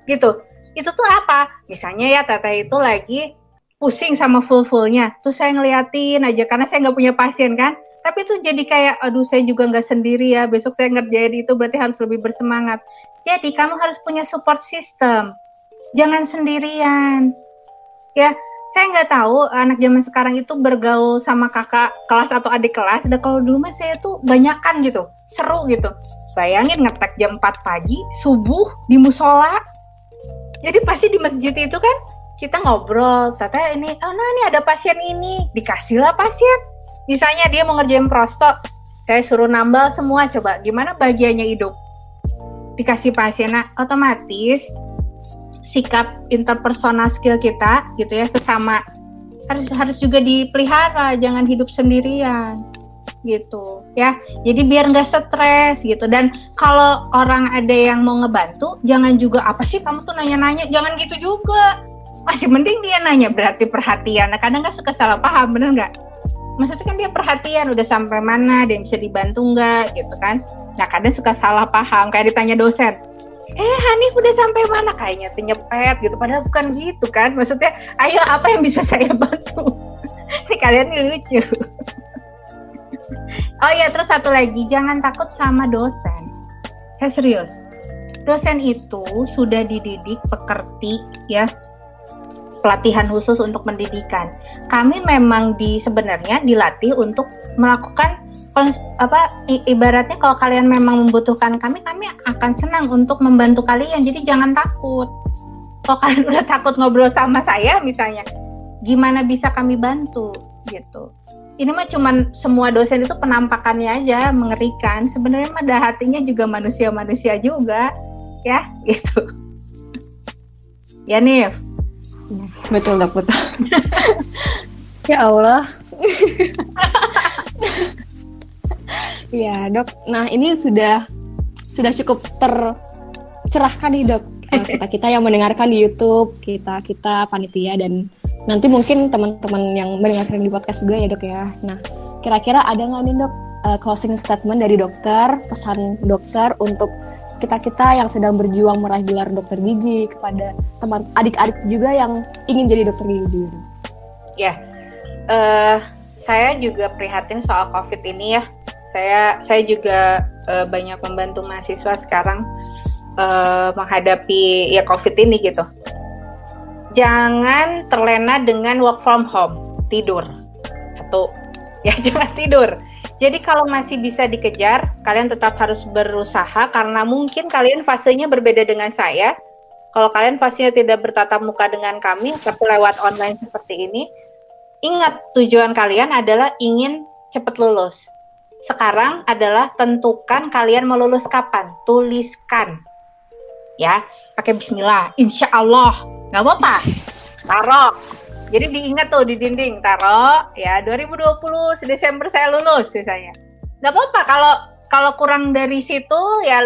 gitu. Itu tuh apa? Misalnya ya Teteh itu lagi pusing sama full-fullnya. Terus saya ngeliatin aja karena saya nggak punya pasien kan? Tapi itu jadi kayak aduh saya juga nggak sendiri ya. Besok saya ngerjain itu berarti harus lebih bersemangat. Jadi kamu harus punya support system. Jangan sendirian. Ya saya nggak tahu anak zaman sekarang itu bergaul sama kakak kelas atau adik kelas. Dan kalau dulu mah saya tuh banyakan gitu seru gitu. Bayangin ngetek jam 4 pagi subuh di musola. Jadi pasti di masjid itu kan kita ngobrol tata ini oh nah ini ada pasien ini dikasihlah pasien Misalnya dia mau ngerjain prosto, saya suruh nambal semua coba. Gimana bagiannya hidup? Dikasih pasien, nah, otomatis sikap interpersonal skill kita gitu ya sesama harus harus juga dipelihara, jangan hidup sendirian gitu ya. Jadi biar nggak stres gitu. Dan kalau orang ada yang mau ngebantu, jangan juga apa sih kamu tuh nanya-nanya, jangan gitu juga. Masih mending dia nanya berarti perhatian. Nah kadang nggak suka salah paham, bener nggak? maksudnya kan dia perhatian udah sampai mana dia bisa dibantu nggak gitu kan? Nah kadang suka salah paham kayak ditanya dosen. Eh Hanif udah sampai mana? Kayaknya nyepet gitu padahal bukan gitu kan? Maksudnya ayo apa yang bisa saya bantu? Ini kalian ini lucu. Oh iya terus satu lagi jangan takut sama dosen. Saya serius. Dosen itu sudah dididik pekerti ya pelatihan khusus untuk pendidikan. Kami memang di sebenarnya dilatih untuk melakukan apa ibaratnya kalau kalian memang membutuhkan kami kami akan senang untuk membantu kalian. Jadi jangan takut. Kalau kalian udah takut ngobrol sama saya misalnya gimana bisa kami bantu? Gitu. Ini mah cuman semua dosen itu penampakannya aja mengerikan. Sebenarnya mah ada hatinya juga manusia-manusia juga. Ya gitu. Ya nih betul dok betul ya Allah Iya dok. Nah ini sudah sudah cukup tercerahkan nih dok uh, kita kita yang mendengarkan di YouTube kita kita panitia dan nanti mungkin teman-teman yang mendengarkan di podcast juga ya dok ya. Nah kira-kira ada nggak nih dok uh, closing statement dari dokter pesan dokter untuk kita kita yang sedang berjuang meraih gelar dokter gigi kepada teman adik-adik juga yang ingin jadi dokter gigi. Ya, uh, saya juga prihatin soal COVID ini ya. Saya saya juga uh, banyak membantu mahasiswa sekarang uh, menghadapi ya COVID ini gitu. Jangan terlena dengan work from home, tidur. Satu, ya jangan tidur. Jadi kalau masih bisa dikejar, kalian tetap harus berusaha karena mungkin kalian fasenya berbeda dengan saya. Kalau kalian fasenya tidak bertatap muka dengan kami, tapi lewat online seperti ini, Ingat, tujuan kalian adalah ingin cepat lulus. Sekarang adalah tentukan kalian mau lulus kapan. Tuliskan. Ya, pakai bismillah. Insya Allah. Nggak apa-apa. Taruh. Jadi diingat tuh di dinding. Taruh. Ya, 2020 Desember saya lulus misalnya. Nggak apa-apa. Kalau kalau kurang dari situ ya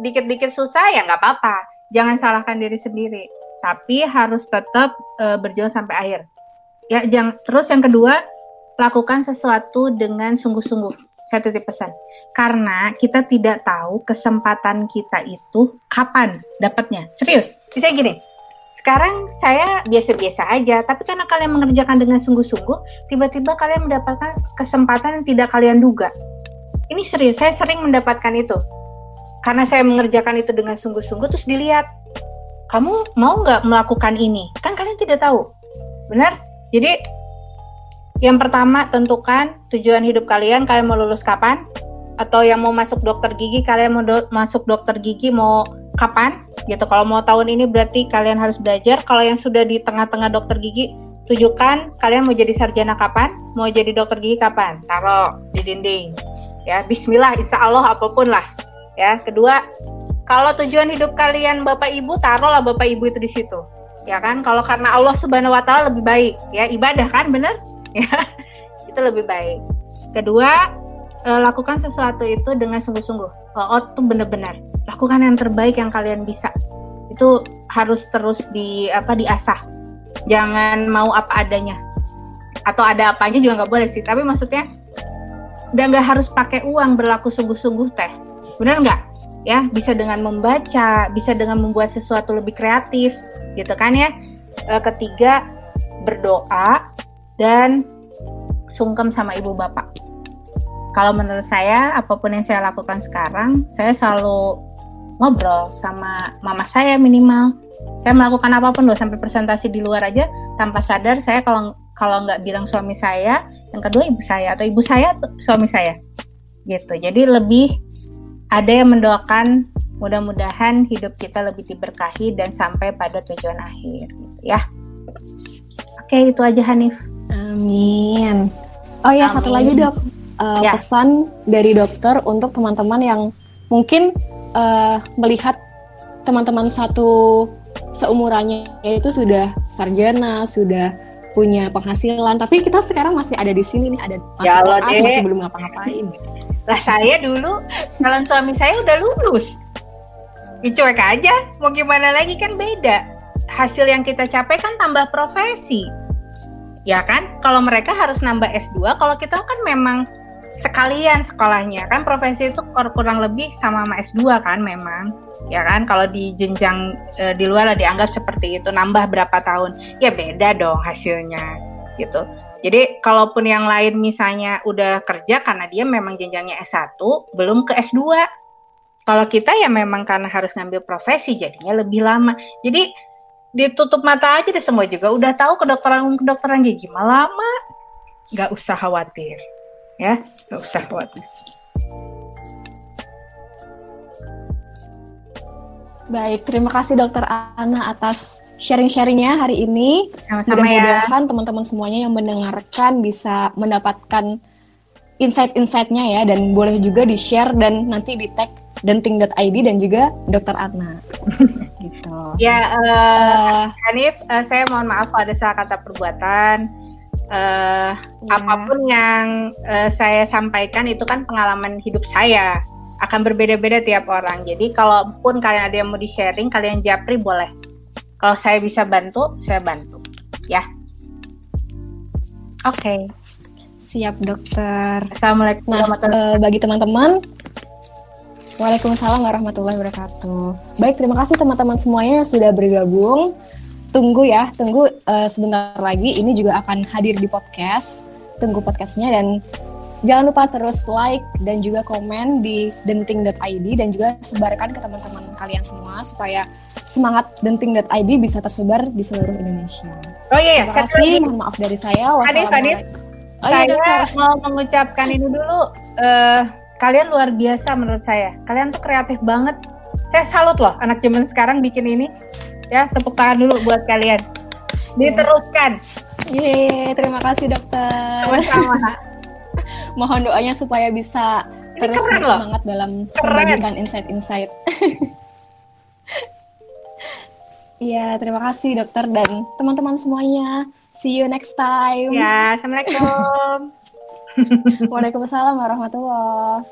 dikit-dikit susah ya nggak apa-apa. Jangan salahkan diri sendiri. Tapi harus tetap uh, berjuang sampai akhir ya jangan terus yang kedua lakukan sesuatu dengan sungguh-sungguh saya titip pesan karena kita tidak tahu kesempatan kita itu kapan dapatnya serius bisa gini sekarang saya biasa-biasa aja tapi karena kalian mengerjakan dengan sungguh-sungguh tiba-tiba kalian mendapatkan kesempatan yang tidak kalian duga. Ini serius saya sering mendapatkan itu. Karena saya mengerjakan itu dengan sungguh-sungguh terus dilihat kamu mau nggak melakukan ini? Kan kalian tidak tahu. Benar? Jadi yang pertama tentukan tujuan hidup kalian, kalian mau lulus kapan? Atau yang mau masuk dokter gigi, kalian mau do masuk dokter gigi mau kapan? Gitu. Kalau mau tahun ini berarti kalian harus belajar. Kalau yang sudah di tengah-tengah dokter gigi, tujukan kalian mau jadi sarjana kapan? Mau jadi dokter gigi kapan? Taruh di dinding. Ya, bismillah, insya Allah apa pun lah. Ya, kedua, kalau tujuan hidup kalian Bapak Ibu, taruhlah Bapak Ibu itu di situ ya kan kalau karena Allah Subhanahu wa taala lebih baik ya ibadah kan bener ya itu lebih baik kedua eh, lakukan sesuatu itu dengan sungguh-sungguh. Oh, tuh bener-bener. Lakukan yang terbaik yang kalian bisa. Itu harus terus di apa diasah. Jangan mau apa adanya. Atau ada apanya juga nggak boleh sih. Tapi maksudnya udah nggak harus pakai uang berlaku sungguh-sungguh teh. Bener nggak? Ya bisa dengan membaca bisa dengan membuat sesuatu lebih kreatif gitu kan ya. E, ketiga berdoa dan sungkem sama ibu bapak. Kalau menurut saya apa pun yang saya lakukan sekarang, saya selalu ngobrol sama mama saya minimal. Saya melakukan apa pun loh sampai presentasi di luar aja tanpa sadar saya kalau kalau nggak bilang suami saya, yang kedua ibu saya atau ibu saya suami saya. Gitu. Jadi lebih ada yang mendoakan Mudah-mudahan hidup kita lebih diberkahi dan sampai pada tujuan akhir gitu ya. Oke, itu aja Hanif. Amin. Oh ya, Amin. satu lagi dok, uh, ya. pesan dari dokter untuk teman-teman yang mungkin uh, melihat teman-teman satu seumurannya itu sudah sarjana, sudah punya penghasilan, tapi kita sekarang masih ada di sini nih, ada masih ya Allah, masih belum ngapa-ngapain. Lah saya dulu calon suami saya udah lulus. Ya cuek aja mau gimana lagi kan beda. Hasil yang kita capai kan tambah profesi. Ya kan? Kalau mereka harus nambah S2 kalau kita kan memang sekalian sekolahnya kan profesi itu kurang lebih sama sama S2 kan memang ya kan kalau di jenjang e, di luar lah dianggap seperti itu nambah berapa tahun ya beda dong hasilnya gitu jadi kalaupun yang lain misalnya udah kerja karena dia memang jenjangnya S1 belum ke S2 kalau kita ya memang karena harus ngambil profesi jadinya lebih lama. Jadi ditutup mata aja deh semua juga udah tahu kedokteran kedokteran gigi malah lama. Gak usah khawatir. Ya, gak usah khawatir. Baik, terima kasih Dokter Ana atas sharing-sharingnya hari ini. Sama-sama ya. Mudah-mudahan ya. teman-teman semuanya yang mendengarkan bisa mendapatkan insight-insightnya ya dan boleh juga di-share dan nanti di-tag denting.id dan juga Dokter Adna. gitu. Ya, uh, uh, Hanif, uh, saya mohon maaf kalau ada salah kata perbuatan. Uh, yeah. apa pun yang uh, saya sampaikan itu kan pengalaman hidup saya akan berbeda-beda tiap orang. Jadi kalaupun kalian ada yang mau di-sharing, kalian japri boleh. Kalau saya bisa bantu, saya bantu. Ya. Oke. Okay. Siap, dokter. Assalamualaikum nah, uh, bagi teman-teman, Waalaikumsalam warahmatullahi wabarakatuh. Baik, terima kasih teman-teman semuanya yang sudah bergabung tunggu ya, tunggu uh, sebentar lagi. Ini juga akan hadir di podcast. Tunggu podcastnya dan jangan lupa terus like dan juga komen di denting.id dan juga sebarkan ke teman-teman kalian semua supaya semangat denting.id bisa tersebar di seluruh Indonesia. Oh iya, iya. Terima kasih. Mohon maaf dari saya. Wassalamualaikum. Oh, iya, saya mau mengucapkan ini dulu. Uh, kalian luar biasa menurut saya. Kalian tuh kreatif banget. Saya salut loh anak zaman sekarang bikin ini Ya, tepuk tangan dulu buat kalian. Diteruskan. Yeay, terima kasih dokter. Sama-sama. Mohon doanya supaya bisa Ini terus semangat dalam membagikan insight-insight. Iya, terima kasih dokter dan teman-teman semuanya. See you next time. Ya, assalamualaikum. Waalaikumsalam warahmatullahi